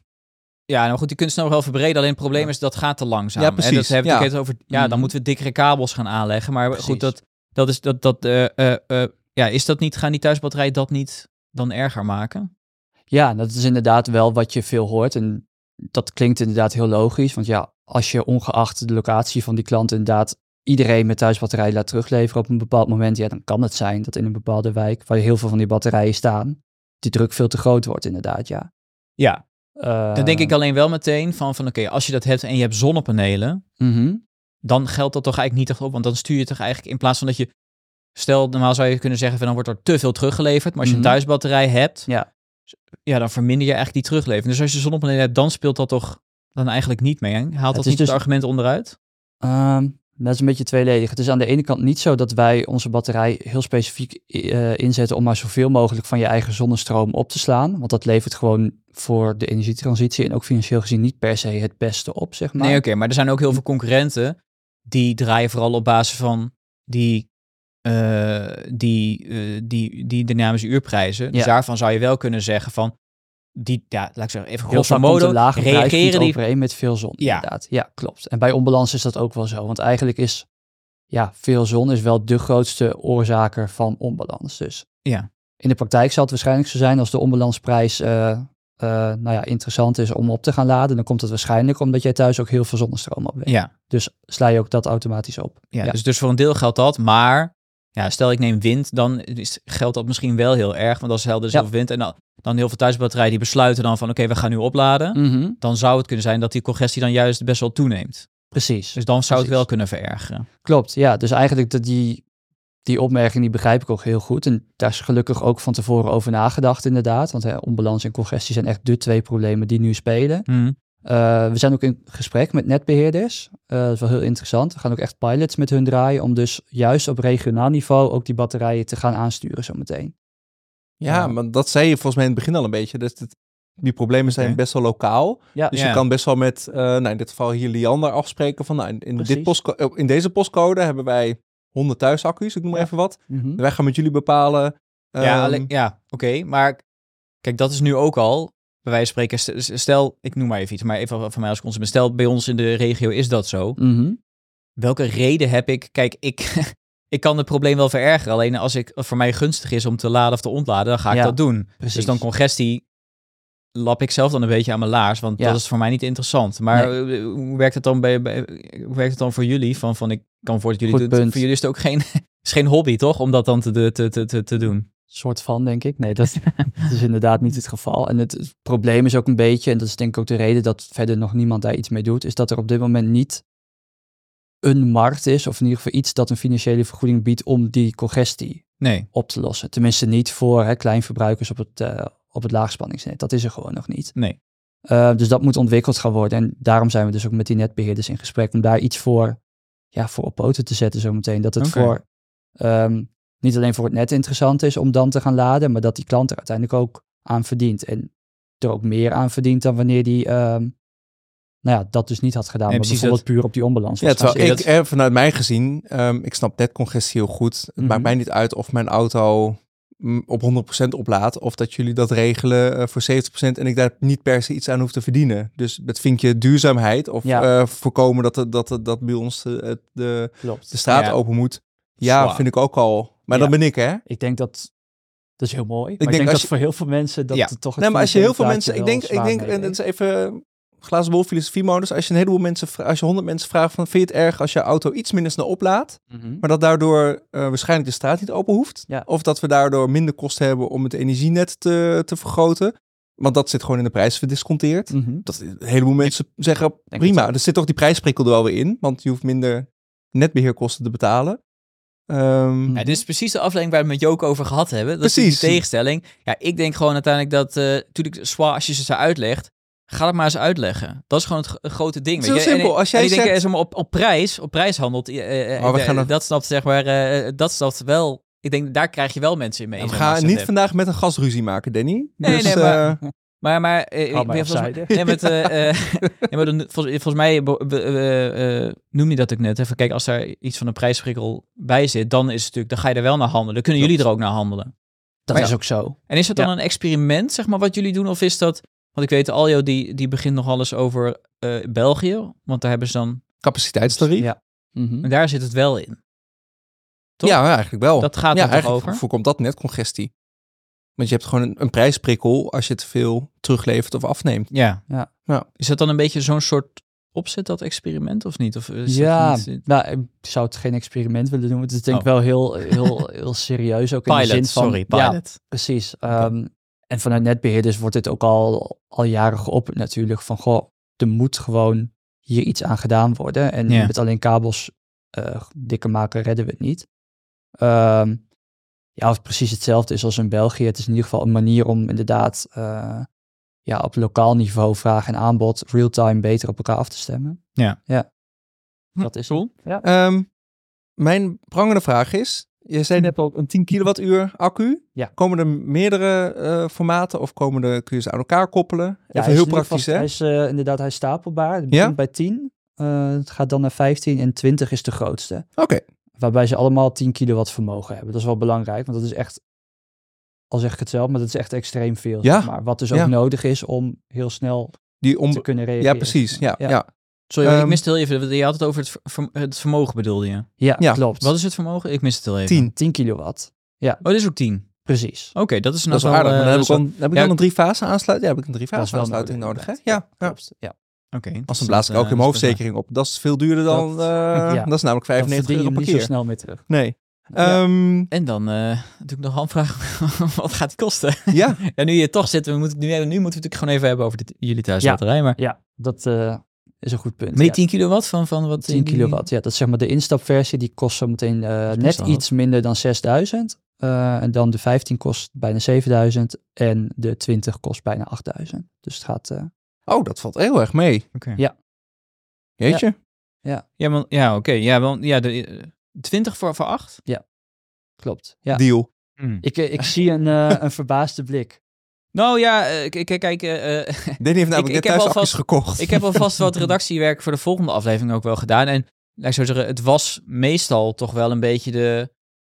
[SPEAKER 3] Nou goed, die kunt snel wel verbreden. Alleen het probleem
[SPEAKER 1] Ja.
[SPEAKER 3] is dat gaat te langzaam.
[SPEAKER 1] Ja, precies.
[SPEAKER 3] Dat hebben we
[SPEAKER 1] Ja.
[SPEAKER 3] het over. Ja, dan
[SPEAKER 4] Mhm.
[SPEAKER 3] moeten we dikkere kabels gaan aanleggen. Maar
[SPEAKER 4] Precies.
[SPEAKER 3] goed, dat, dat is dat, dat, eh, eh, eh, ja, is dat niet, gaan die thuisbatterijen dat niet dan erger maken?
[SPEAKER 4] Ja, dat is inderdaad wel wat je veel hoort. En dat klinkt inderdaad heel logisch. Want ja, als je ongeacht de locatie van die klant inderdaad iedereen met thuisbatterij laat terugleveren op een bepaald moment, ja, dan kan het zijn dat in een bepaalde wijk waar heel veel van die batterijen staan, die druk veel te groot wordt inderdaad, ja.
[SPEAKER 3] Ja, Dan denk ik alleen wel meteen van, van oké, als je dat hebt en je hebt zonnepanelen,
[SPEAKER 4] mhm.
[SPEAKER 3] dan geldt dat toch eigenlijk niet echt op. Want dan stuur je toch eigenlijk in plaats van dat je. Stel, normaal zou je kunnen zeggen van dan wordt er te veel teruggeleverd. Maar als je
[SPEAKER 4] Mhm.
[SPEAKER 3] een thuisbatterij hebt,
[SPEAKER 4] Ja.
[SPEAKER 3] ja, dan verminder je eigenlijk die teruglevering. Dus als je zonnepanelen hebt, dan speelt dat toch dan eigenlijk niet mee. Hè? Haalt dat niet
[SPEAKER 4] dus-
[SPEAKER 3] het argument onderuit?
[SPEAKER 4] Ehm, dat is een beetje tweeledig. Het is aan de ene kant niet zo dat wij onze batterij heel specifiek eh, inzetten om maar zoveel mogelijk van je eigen zonnestroom op te slaan. Want dat levert gewoon voor de energietransitie en ook financieel gezien niet per se het beste op, zeg maar.
[SPEAKER 3] Nee, oké, maar er zijn ook heel veel concurrenten die draaien vooral op basis van die, eh, die, eh, die, die dynamische uurprijzen. Dus
[SPEAKER 4] Ja.
[SPEAKER 3] daarvan zou je wel kunnen zeggen van die, ja, laat ik zeggen, even
[SPEAKER 4] Heel
[SPEAKER 3] grosso modo,
[SPEAKER 4] lage
[SPEAKER 3] reageren die
[SPEAKER 4] overeen met veel zon,
[SPEAKER 3] Ja.
[SPEAKER 4] inderdaad. Ja, klopt. En bij onbalans is dat ook wel zo. Want eigenlijk is ja, veel zon is wel de grootste oorzaker van onbalans. Dus
[SPEAKER 3] Ja.
[SPEAKER 4] in de praktijk zal het waarschijnlijk zo zijn als de onbalansprijs eh, eh, nou ja, interessant is om op te gaan laden. Dan komt het waarschijnlijk omdat jij thuis ook heel veel zonnestroom opwekt.
[SPEAKER 3] Ja,
[SPEAKER 4] Dus sla je ook dat automatisch op.
[SPEAKER 3] ja,
[SPEAKER 4] Ja.
[SPEAKER 3] Dus, dus voor een deel geldt dat, maar ja, stel ik neem wind, dan is, geldt dat misschien wel heel erg, want als helder is
[SPEAKER 4] Ja.
[SPEAKER 3] heel veel wind. En dan, dan heel veel thuisbatterijen die besluiten dan van oké, we gaan nu opladen.
[SPEAKER 4] Mhm.
[SPEAKER 3] Dan zou het kunnen zijn dat die congestie dan juist best wel toeneemt.
[SPEAKER 4] Precies.
[SPEAKER 3] Dus dan zou het wel kunnen verergeren.
[SPEAKER 4] Klopt, ja. Dus eigenlijk dat die, die opmerking die begrijp ik ook heel goed. En daar is gelukkig ook van tevoren over nagedacht inderdaad. Want hè, onbalans en congestie zijn echt de twee problemen die nu spelen.
[SPEAKER 3] Hm.
[SPEAKER 4] Eh, we zijn ook in gesprek met netbeheerders. Eh, dat is wel heel interessant. We gaan ook echt pilots met hun draaien om dus juist op regionaal niveau ook die batterijen te gaan aansturen zometeen.
[SPEAKER 1] Ja,
[SPEAKER 4] Ja.
[SPEAKER 1] maar dat zei je volgens mij in het begin al een beetje. Dus die problemen zijn best wel lokaal.
[SPEAKER 4] Ja,
[SPEAKER 1] Dus
[SPEAKER 3] Ja.
[SPEAKER 1] je kan best wel met, eh, nou in dit geval hier Liander afspreken van, nou, in, in, dit postco- in deze postcode hebben wij 100 thuisaccu's, ik noem maar even wat.
[SPEAKER 4] Mhm.
[SPEAKER 1] Wij gaan met jullie bepalen.
[SPEAKER 3] Ja,
[SPEAKER 1] ehm,
[SPEAKER 3] alleen- ja oké. maar kijk, dat is nu ook al, bij wijze van spreken, st- stel, ik noem maar even iets, maar even van mij als consument. Stel, bij ons in de regio is dat zo.
[SPEAKER 4] Mhm.
[SPEAKER 3] Welke reden heb ik? Kijk, ik, ik kan het probleem wel verergeren. Alleen als ik voor mij gunstig is om te laden of te ontladen, dan ga ik
[SPEAKER 4] Ja,
[SPEAKER 3] dat doen.
[SPEAKER 4] Precies.
[SPEAKER 3] Dus dan congestie lap ik zelf dan een beetje aan mijn laars, want
[SPEAKER 4] Ja.
[SPEAKER 3] dat is voor mij niet interessant. Maar eh, hoe werkt het dan bij, bij hoe werkt het dan voor jullie? Van, van ik kan voor dat jullie doen.
[SPEAKER 4] punt.
[SPEAKER 3] Voor jullie is het ook geen, is geen hobby, toch? Om dat dan te, te, te, te, te doen.
[SPEAKER 4] soort van, denk ik. Nee, dat, dat is inderdaad niet het geval. En het, het probleem is ook een beetje, en dat is denk ik ook de reden dat verder nog niemand daar iets mee doet, is dat er op dit moment niet een markt is, of in ieder geval iets dat een financiële vergoeding biedt om die congestie
[SPEAKER 3] Nee.
[SPEAKER 4] op te lossen. Tenminste niet voor hè, kleinverbruikers op het, eh, op het laagspanningsnet. Dat is er gewoon nog niet.
[SPEAKER 3] Nee.
[SPEAKER 4] Eh, dus dat moet ontwikkeld gaan worden. En daarom zijn we dus ook met die netbeheerders in gesprek om daar iets voor, ja, voor op poten te zetten zometeen. Dat het voor ehm, niet alleen voor het net interessant is om dan te gaan laden, maar dat die klant er uiteindelijk ook aan verdient. En er ook meer aan verdient dan wanneer die ehm, nou ja, dat dus niet had gedaan.
[SPEAKER 3] Nee,
[SPEAKER 4] maar
[SPEAKER 3] precies
[SPEAKER 4] bijvoorbeeld puur op die onbalans.
[SPEAKER 1] Ja, terwijl ik, eh, vanuit mij gezien, ehm, ik snap netcongestie heel goed. Het
[SPEAKER 4] Mhm.
[SPEAKER 1] maakt mij niet uit of mijn auto op 100% oplaadt of dat jullie dat regelen eh, voor 70% en ik daar niet per se iets aan hoef te verdienen. Dus het vinkje duurzaamheid of
[SPEAKER 4] Ja.
[SPEAKER 1] eh, voorkomen dat, het- dat, het- dat bij ons de, de, de straat
[SPEAKER 3] Ja.
[SPEAKER 1] open moet. Ja,
[SPEAKER 3] Zwaar.
[SPEAKER 1] vind ik ook al. Maar dan ben ik, hè?
[SPEAKER 4] Ik denk dat dat is heel mooi. Maar ik
[SPEAKER 1] denk
[SPEAKER 4] dat
[SPEAKER 1] je-
[SPEAKER 4] voor heel veel mensen dat
[SPEAKER 3] Ja.
[SPEAKER 4] het toch het
[SPEAKER 1] Nee, maar als je heel veel mensen, ik denk, ik denk, dat is even glazen bol filosofie modus. Als je een heleboel mensen, als je 100 mensen vraagt van, vind je het erg als je auto iets minder snel oplaadt?
[SPEAKER 4] Mhm.
[SPEAKER 1] Maar dat daardoor eh, waarschijnlijk de straat niet open hoeft.
[SPEAKER 4] Ja.
[SPEAKER 1] Of dat we daardoor minder kosten hebben om het energienet te, te vergroten. Want dat zit gewoon in de prijs verdisconteerd.
[SPEAKER 4] Mhm.
[SPEAKER 1] Dat een heleboel mensen zeggen, prima, er zit toch die prijsprikkel er wel weer in. Want je hoeft minder netbeheerkosten te betalen. Ehm,
[SPEAKER 3] Ja, dit is precies de afleiding waar we het met Joke over gehad hebben. Dat is die tegenstelling. Ja, ik denk gewoon uiteindelijk dat, eh toen ik zwaar, als je ze zo uitlegt, ga het maar eens uitleggen. Dat is gewoon het, grote ding.
[SPEAKER 1] Het is
[SPEAKER 3] weet
[SPEAKER 1] heel
[SPEAKER 3] je.
[SPEAKER 1] simpel.
[SPEAKER 3] En,
[SPEAKER 1] Als jij
[SPEAKER 3] en ik
[SPEAKER 1] zegt-
[SPEAKER 3] eh, zeg maar, op, op prijs, op prijs handelt, eh, eh,
[SPEAKER 1] Maar we
[SPEAKER 3] eh,
[SPEAKER 1] gaan er-
[SPEAKER 3] dat snapt zeg maar, eh, dat snapt wel. Ik denk, daar krijg je wel mensen in mee.
[SPEAKER 1] we
[SPEAKER 3] zeg maar,
[SPEAKER 1] gaan niet
[SPEAKER 3] dat
[SPEAKER 1] vandaag met een gasruzie maken, Danny.
[SPEAKER 3] Nee,
[SPEAKER 1] dus,
[SPEAKER 3] nee, maar-
[SPEAKER 1] eh,
[SPEAKER 3] hebt. Maar, maar, eh, ik
[SPEAKER 4] maar
[SPEAKER 3] volgens mij, nee, met, nee, maar dan, volgens, mij eh, eh, noem je dat ook net. Even kijken, als daar iets van een prijsprikkel bij zit, dan is het natuurlijk, dan ga je er wel naar handelen. Dan kunnen jullie er ook naar handelen.
[SPEAKER 4] Dat
[SPEAKER 3] Maar
[SPEAKER 4] is
[SPEAKER 3] ja.
[SPEAKER 4] ook zo.
[SPEAKER 3] En is het dan
[SPEAKER 4] Ja.
[SPEAKER 3] een experiment, zeg maar, wat jullie doen? Of is dat... Want ik weet, Aljo, die, die begint nog alles over eh, België. Want daar hebben ze dan...
[SPEAKER 1] capaciteitstarief. Ja,
[SPEAKER 4] Ja. Mhm.
[SPEAKER 3] En daar zit het wel in. Toch?
[SPEAKER 1] eigenlijk wel.
[SPEAKER 3] Dat gaat
[SPEAKER 1] ja,
[SPEAKER 3] er over?
[SPEAKER 1] voorkomt dat net congestie. Want je hebt gewoon een, een prijsprikkel als je te veel teruglevert of afneemt.
[SPEAKER 3] Ja.
[SPEAKER 4] Ja.
[SPEAKER 1] Ja.
[SPEAKER 3] Is dat dan een beetje zo'n soort opzet, dat experiment, of niet? Of is dat
[SPEAKER 4] Ja,
[SPEAKER 3] niet-
[SPEAKER 4] nou, ik zou het geen experiment willen noemen. Het is denk ik
[SPEAKER 3] Oh.
[SPEAKER 4] wel heel, heel, heel serieus. Ook in de zin
[SPEAKER 3] Pilot,
[SPEAKER 4] van,
[SPEAKER 3] sorry,
[SPEAKER 4] Ja,
[SPEAKER 3] pilot.
[SPEAKER 4] precies. Ehm, en vanuit netbeheerders wordt dit ook al, al jaren geopperd natuurlijk. Van, goh, er moet gewoon hier iets aan gedaan worden. En
[SPEAKER 3] Ja.
[SPEAKER 4] met alleen kabels eh, dikker maken redden we het niet. Ehm, ja, of het precies hetzelfde is als in België. Het is in ieder geval een manier om inderdaad eh, ja, op lokaal niveau vraag en aanbod real-time beter op elkaar af te stemmen.
[SPEAKER 3] Ja.
[SPEAKER 4] Ja. Dat is
[SPEAKER 3] Cool.
[SPEAKER 4] Ja.
[SPEAKER 1] Ehm, mijn prangende vraag is, je zei net al een 10 kilowattuur accu.
[SPEAKER 4] Ja.
[SPEAKER 1] Komen er meerdere eh, formaten of komen er, kun je ze aan elkaar koppelen?
[SPEAKER 4] Ja,
[SPEAKER 1] Even heel praktisch, hè?
[SPEAKER 4] Hij is eh, inderdaad hij is stapelbaar. Het begint
[SPEAKER 1] Ja?
[SPEAKER 4] bij 10. eh, het gaat dan naar 15 en 20 is de grootste.
[SPEAKER 1] Oké,
[SPEAKER 4] Waarbij ze allemaal 10 kilowatt vermogen hebben. Dat is wel belangrijk, want dat is echt, al zeg ik het zelf, maar dat is echt extreem veel.
[SPEAKER 1] Ja.
[SPEAKER 4] zeg maar. Wat dus ook nodig is om heel snel
[SPEAKER 1] die om...
[SPEAKER 4] te kunnen reageren.
[SPEAKER 1] Ja, precies. Ja,
[SPEAKER 4] Ja.
[SPEAKER 1] Ja.
[SPEAKER 3] Sorry, ik
[SPEAKER 1] Ehm,
[SPEAKER 3] miste heel even. Je had het over het, ver- het vermogen, bedoelde je?
[SPEAKER 4] Ja,
[SPEAKER 1] Ja.
[SPEAKER 4] klopt.
[SPEAKER 3] Wat is het vermogen? Ik miste het heel even.
[SPEAKER 1] 10.
[SPEAKER 4] 10 kilowatt.
[SPEAKER 3] Oh, dit is ook 10.
[SPEAKER 4] Precies.
[SPEAKER 3] Oké, dat is
[SPEAKER 1] Dat is wel aardig. maar dan heb ik, dan, heb ik
[SPEAKER 3] ja,
[SPEAKER 1] dan een drie fase aansluiting? Ja, heb ik een drie fase aansluiting nodig, hè? Ja. ja.
[SPEAKER 4] Klopt. Ja.
[SPEAKER 3] Oké.
[SPEAKER 1] Als
[SPEAKER 3] Dus
[SPEAKER 1] dan blaas ik ook in hoofdverzekering op. Dat is veel duurder dan...
[SPEAKER 4] Dat-
[SPEAKER 1] eh,
[SPEAKER 4] ja.
[SPEAKER 1] Dat is namelijk
[SPEAKER 4] Dan
[SPEAKER 1] 95
[SPEAKER 4] verdien je
[SPEAKER 1] euro per
[SPEAKER 4] niet zo
[SPEAKER 1] keer.
[SPEAKER 4] snel meer terug.
[SPEAKER 1] Nee. Ehm,
[SPEAKER 3] En dan eh natuurlijk nog een handvraag. wat gaat die kosten?
[SPEAKER 1] ja,
[SPEAKER 3] ja, nu je toch zit, we moeten, nu, nu moeten we het natuurlijk gewoon even hebben over dit, jullie thuisbatterij. Maar,
[SPEAKER 4] Ja, dat eh, is een goed punt.
[SPEAKER 3] maar die
[SPEAKER 4] ja.
[SPEAKER 3] 10 kilowatt van, van wat?
[SPEAKER 4] 10
[SPEAKER 3] die-
[SPEAKER 4] kilowatt, ja, dat is zeg maar de instapversie. Die kost zo meteen eh,
[SPEAKER 3] is
[SPEAKER 4] net iets minder dan 6000. Eh, en dan de 15 kost bijna 7000 en de 20 kost bijna 8000. Dus het gaat, eh,
[SPEAKER 1] oh, dat valt heel erg mee.
[SPEAKER 3] Oké.
[SPEAKER 4] Ja.
[SPEAKER 1] Jeetje.
[SPEAKER 3] Ja, want, ja oké. Ja, want, ja, de, eh, 20 voor, voor 8?
[SPEAKER 4] klopt. Ja.
[SPEAKER 1] Deal.
[SPEAKER 4] Ik, eh, ik zie een, eh, een verbaasde blik.
[SPEAKER 3] Nou ja, eh, k- k- kijk, eh, eh,
[SPEAKER 1] Danny heeft namelijk
[SPEAKER 3] ik
[SPEAKER 1] net
[SPEAKER 3] heb
[SPEAKER 1] thuis
[SPEAKER 3] alvast-
[SPEAKER 1] gekocht.
[SPEAKER 3] ik heb alvast wat redactiewerk voor de volgende aflevering ook wel gedaan. En laat ik zo zeggen, het was meestal toch wel een beetje de...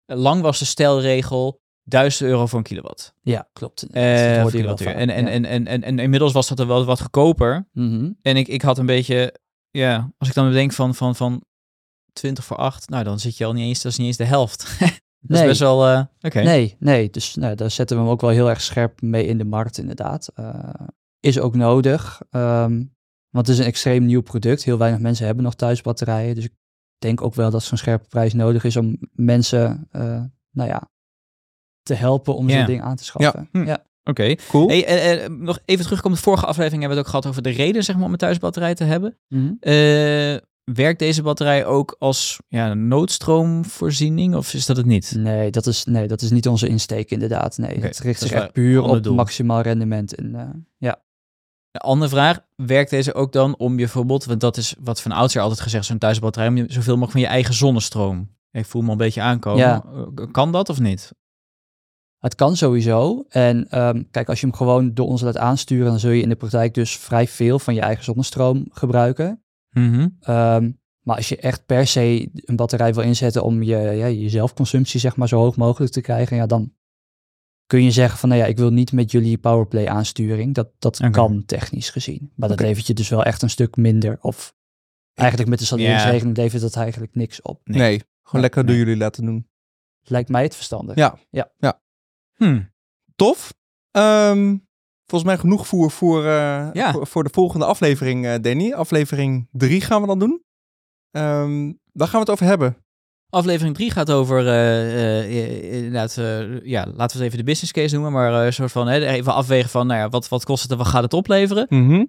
[SPEAKER 3] Lang was de stelregel 1000 euro voor een kilowatt.
[SPEAKER 4] Ja, klopt. Dat
[SPEAKER 3] Eh, kilowattuur. en, en,
[SPEAKER 4] ja.
[SPEAKER 3] en, en, en, en inmiddels was dat er wel wat goedkoper.
[SPEAKER 4] Mhm.
[SPEAKER 3] En ik, ik had een beetje, ja, als ik dan bedenk van, van, van 20 voor 8, nou dan zit je al niet eens, dat is niet eens de helft. dat
[SPEAKER 4] Nee.
[SPEAKER 3] is best wel, eh.
[SPEAKER 4] Nee, nee. Dus nou, daar zetten we hem ook wel heel erg scherp mee in de markt, inderdaad. Eh, is ook nodig. ehm, want het is een extreem nieuw product. Heel weinig mensen hebben nog thuisbatterijen. Dus ik denk ook wel dat zo'n scherpe prijs nodig is om mensen, eh, nou ja, te helpen om
[SPEAKER 3] Ja.
[SPEAKER 4] zo'n ding aan te schaffen.
[SPEAKER 3] Hm.
[SPEAKER 4] Ja.
[SPEAKER 3] Oké.
[SPEAKER 1] Cool.
[SPEAKER 3] Hey, eh, eh, nog even terugkomen, de vorige aflevering hebben we het ook gehad over de reden zeg maar, om een thuisbatterij te hebben.
[SPEAKER 4] Mhm.
[SPEAKER 3] Werkt deze batterij ook als ja, noodstroomvoorziening of is dat het niet?
[SPEAKER 4] Nee, dat is, nee, dat is niet onze insteek inderdaad. Nee, het richt zich echt puur op
[SPEAKER 3] doel.
[SPEAKER 4] maximaal rendement. En, eh, ja.
[SPEAKER 3] Een andere vraag, werkt deze ook dan om je bijvoorbeeld, want dat is wat van oudsher altijd gezegd, zo'n thuisbatterij, om je zoveel mogelijk van je eigen zonnestroom. Ik voel me een beetje aankomen.
[SPEAKER 4] Ja.
[SPEAKER 3] Eh, Kan dat of niet?
[SPEAKER 4] Het kan sowieso. En ehm, kijk, als je hem gewoon door ons laat aansturen, dan zul je in de praktijk dus vrij veel van je eigen zonnestroom gebruiken.
[SPEAKER 3] Mhm.
[SPEAKER 4] Ehm, maar als je echt per se een batterij wil inzetten om je, ja, je zelfconsumptie zeg maar zo hoog mogelijk te krijgen, ja, dan kun je zeggen van, nou ja, ik wil niet met jullie Powerplay aansturing. Dat, dat kan technisch gezien. Maar dat levert je dus wel echt een stuk minder. Of eigenlijk met de saleringsregeling levert dat eigenlijk niks op.
[SPEAKER 3] Nee.
[SPEAKER 1] Nee, gewoon lekker door jullie laten doen.
[SPEAKER 4] Lijkt mij het verstandig.
[SPEAKER 1] Ja.
[SPEAKER 3] Hm.
[SPEAKER 1] Tof. Ehm, volgens mij genoeg voer voor, eh,
[SPEAKER 3] Ja.
[SPEAKER 1] voor, voor de volgende aflevering, eh, Danny. Aflevering 3 gaan we dan doen. Ehm waar gaan we het over hebben?
[SPEAKER 3] Aflevering 3 gaat over, eh, inderdaad, ja, laten we het even de business case noemen, maar een soort van, hè, even afwegen van, nou ja, wat, wat kost het en wat gaat het opleveren?
[SPEAKER 1] Mhm.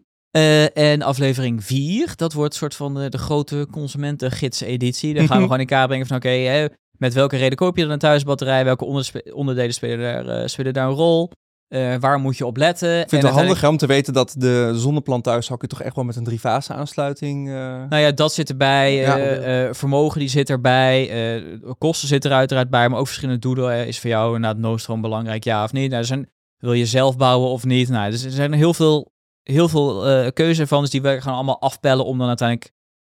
[SPEAKER 3] En aflevering 4, dat wordt soort van eh, de grote consumentengids-editie. Daar gaan we gewoon in kaart brengen van, oké, met welke reden koop je dan een thuisbatterij? Welke onderdelen spelen daar, spelen daar een rol? Eh, waar moet je op letten?
[SPEAKER 1] Ik vind het wel handig hè, om te weten dat de zonneplant thuishakje toch echt wel met een driefase aansluiting... eh,
[SPEAKER 3] Nou ja, dat zit erbij.
[SPEAKER 1] Ja.
[SPEAKER 3] eh, vermogen die zit erbij. kosten zitten er uiteraard bij. Maar ook verschillende doelen. is voor jou inderdaad noodstroom belangrijk, ja of niet? Nou, zijn, wil je zelf bouwen of niet? Nou, dus er zijn heel veel, heel veel eh keuze van. Dus die we gaan allemaal afpellen om dan uiteindelijk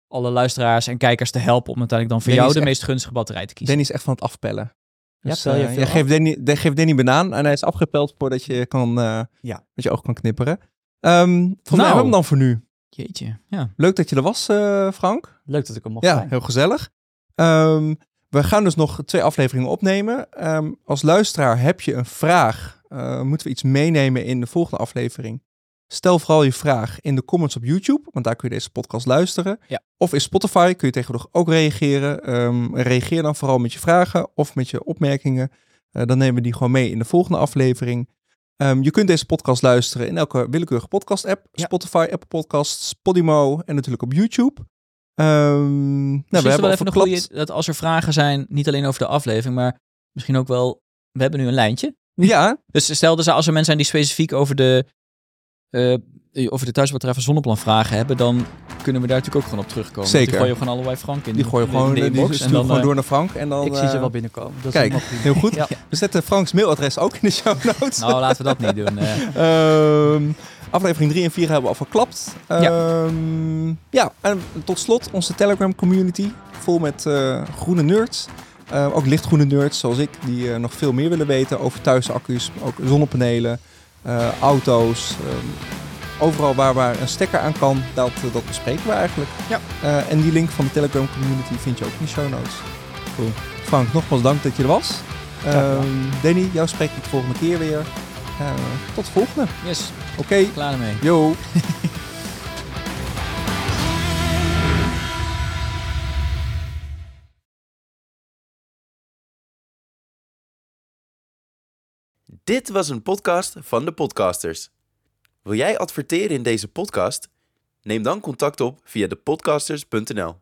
[SPEAKER 3] alle luisteraars en kijkers te helpen. Om uiteindelijk dan voor
[SPEAKER 1] Danny
[SPEAKER 3] jou de
[SPEAKER 1] echt-
[SPEAKER 3] meest gunstige batterij te kiezen.
[SPEAKER 1] Danny is echt van het afpellen.
[SPEAKER 4] Ja,
[SPEAKER 1] Dus,
[SPEAKER 4] je
[SPEAKER 1] eh, geeft Danny, jij geeft Danny banaan en hij is afgepeld voordat je kan, eh,
[SPEAKER 3] Ja.
[SPEAKER 1] met je oog kan knipperen. Volgens mij
[SPEAKER 3] Nou.
[SPEAKER 1] hebben we hem dan voor nu.
[SPEAKER 3] Jeetje, ja.
[SPEAKER 1] Leuk dat je er was, eh, Frank.
[SPEAKER 4] Leuk dat ik er mocht
[SPEAKER 1] Ja,
[SPEAKER 4] zijn.
[SPEAKER 1] heel gezellig. Ehm, we gaan dus nog twee afleveringen opnemen. Ehm, als luisteraar heb je een vraag. moeten we iets meenemen in de volgende aflevering? Stel vooral je vraag in de comments op YouTube, want daar kun je deze podcast luisteren.
[SPEAKER 3] Ja.
[SPEAKER 1] Of in Spotify kun je tegenwoordig ook reageren. Ehm, reageer dan vooral met je vragen of met je opmerkingen. Eh, dan nemen we die gewoon mee in de volgende aflevering. Ehm, je kunt deze podcast luisteren in elke willekeurige podcast-app.
[SPEAKER 3] Ja.
[SPEAKER 1] Spotify, Apple Podcasts, Podimo en natuurlijk op YouTube. Ehm, nou, we hebben
[SPEAKER 3] wel even goeie, dat als er vragen zijn, niet alleen over de aflevering, maar misschien ook wel, we hebben nu een lijntje.
[SPEAKER 1] Ja,
[SPEAKER 3] Dus stel dus als er mensen zijn die specifiek over de, eh, over de thuisbatterij van Zonneplan vragen hebben, dan kunnen we daar natuurlijk ook gewoon op terugkomen.
[SPEAKER 1] Zeker.
[SPEAKER 3] Die gooien gewoon allebei Frank in.
[SPEAKER 1] die gooien
[SPEAKER 3] de-
[SPEAKER 1] gewoon,
[SPEAKER 3] in de
[SPEAKER 1] eh, die sturen
[SPEAKER 3] en dan,
[SPEAKER 1] gewoon
[SPEAKER 3] eh,
[SPEAKER 1] door naar Frank. En dan,
[SPEAKER 4] ik zie ze wel binnenkomen. Dat is
[SPEAKER 1] Kijk, heel goed.
[SPEAKER 4] Ja.
[SPEAKER 1] We zetten Franks mailadres ook in de show notes.
[SPEAKER 3] Nou, laten we dat niet doen. eh.
[SPEAKER 1] Ehm, aflevering 3 en 4 hebben we al verklapt. Ehm, ja. en tot slot onze Telegram community. Vol met eh, groene nerds. Eh, ook lichtgroene nerds zoals ik. Die eh, nog veel meer willen weten over thuisaccu's. Ook zonnepanelen, auto's. ehm, overal waar, waar een stekker aan kan, dat, eh, dat bespreken we eigenlijk.
[SPEAKER 3] Ja.
[SPEAKER 1] Eh, en die link van de Telegram community vind je ook in de show notes.
[SPEAKER 3] Cool.
[SPEAKER 1] Frank, nogmaals dank dat je er was. Ehm, Danny, jou spreek ik de volgende keer weer. Eh, tot de volgende.
[SPEAKER 3] Yes,
[SPEAKER 1] Oké,
[SPEAKER 3] klaar ermee.
[SPEAKER 1] yo.
[SPEAKER 2] Dit was een podcast van de podcasters. Wil jij adverteren in deze podcast? Neem dan contact op via depodcasters.nl.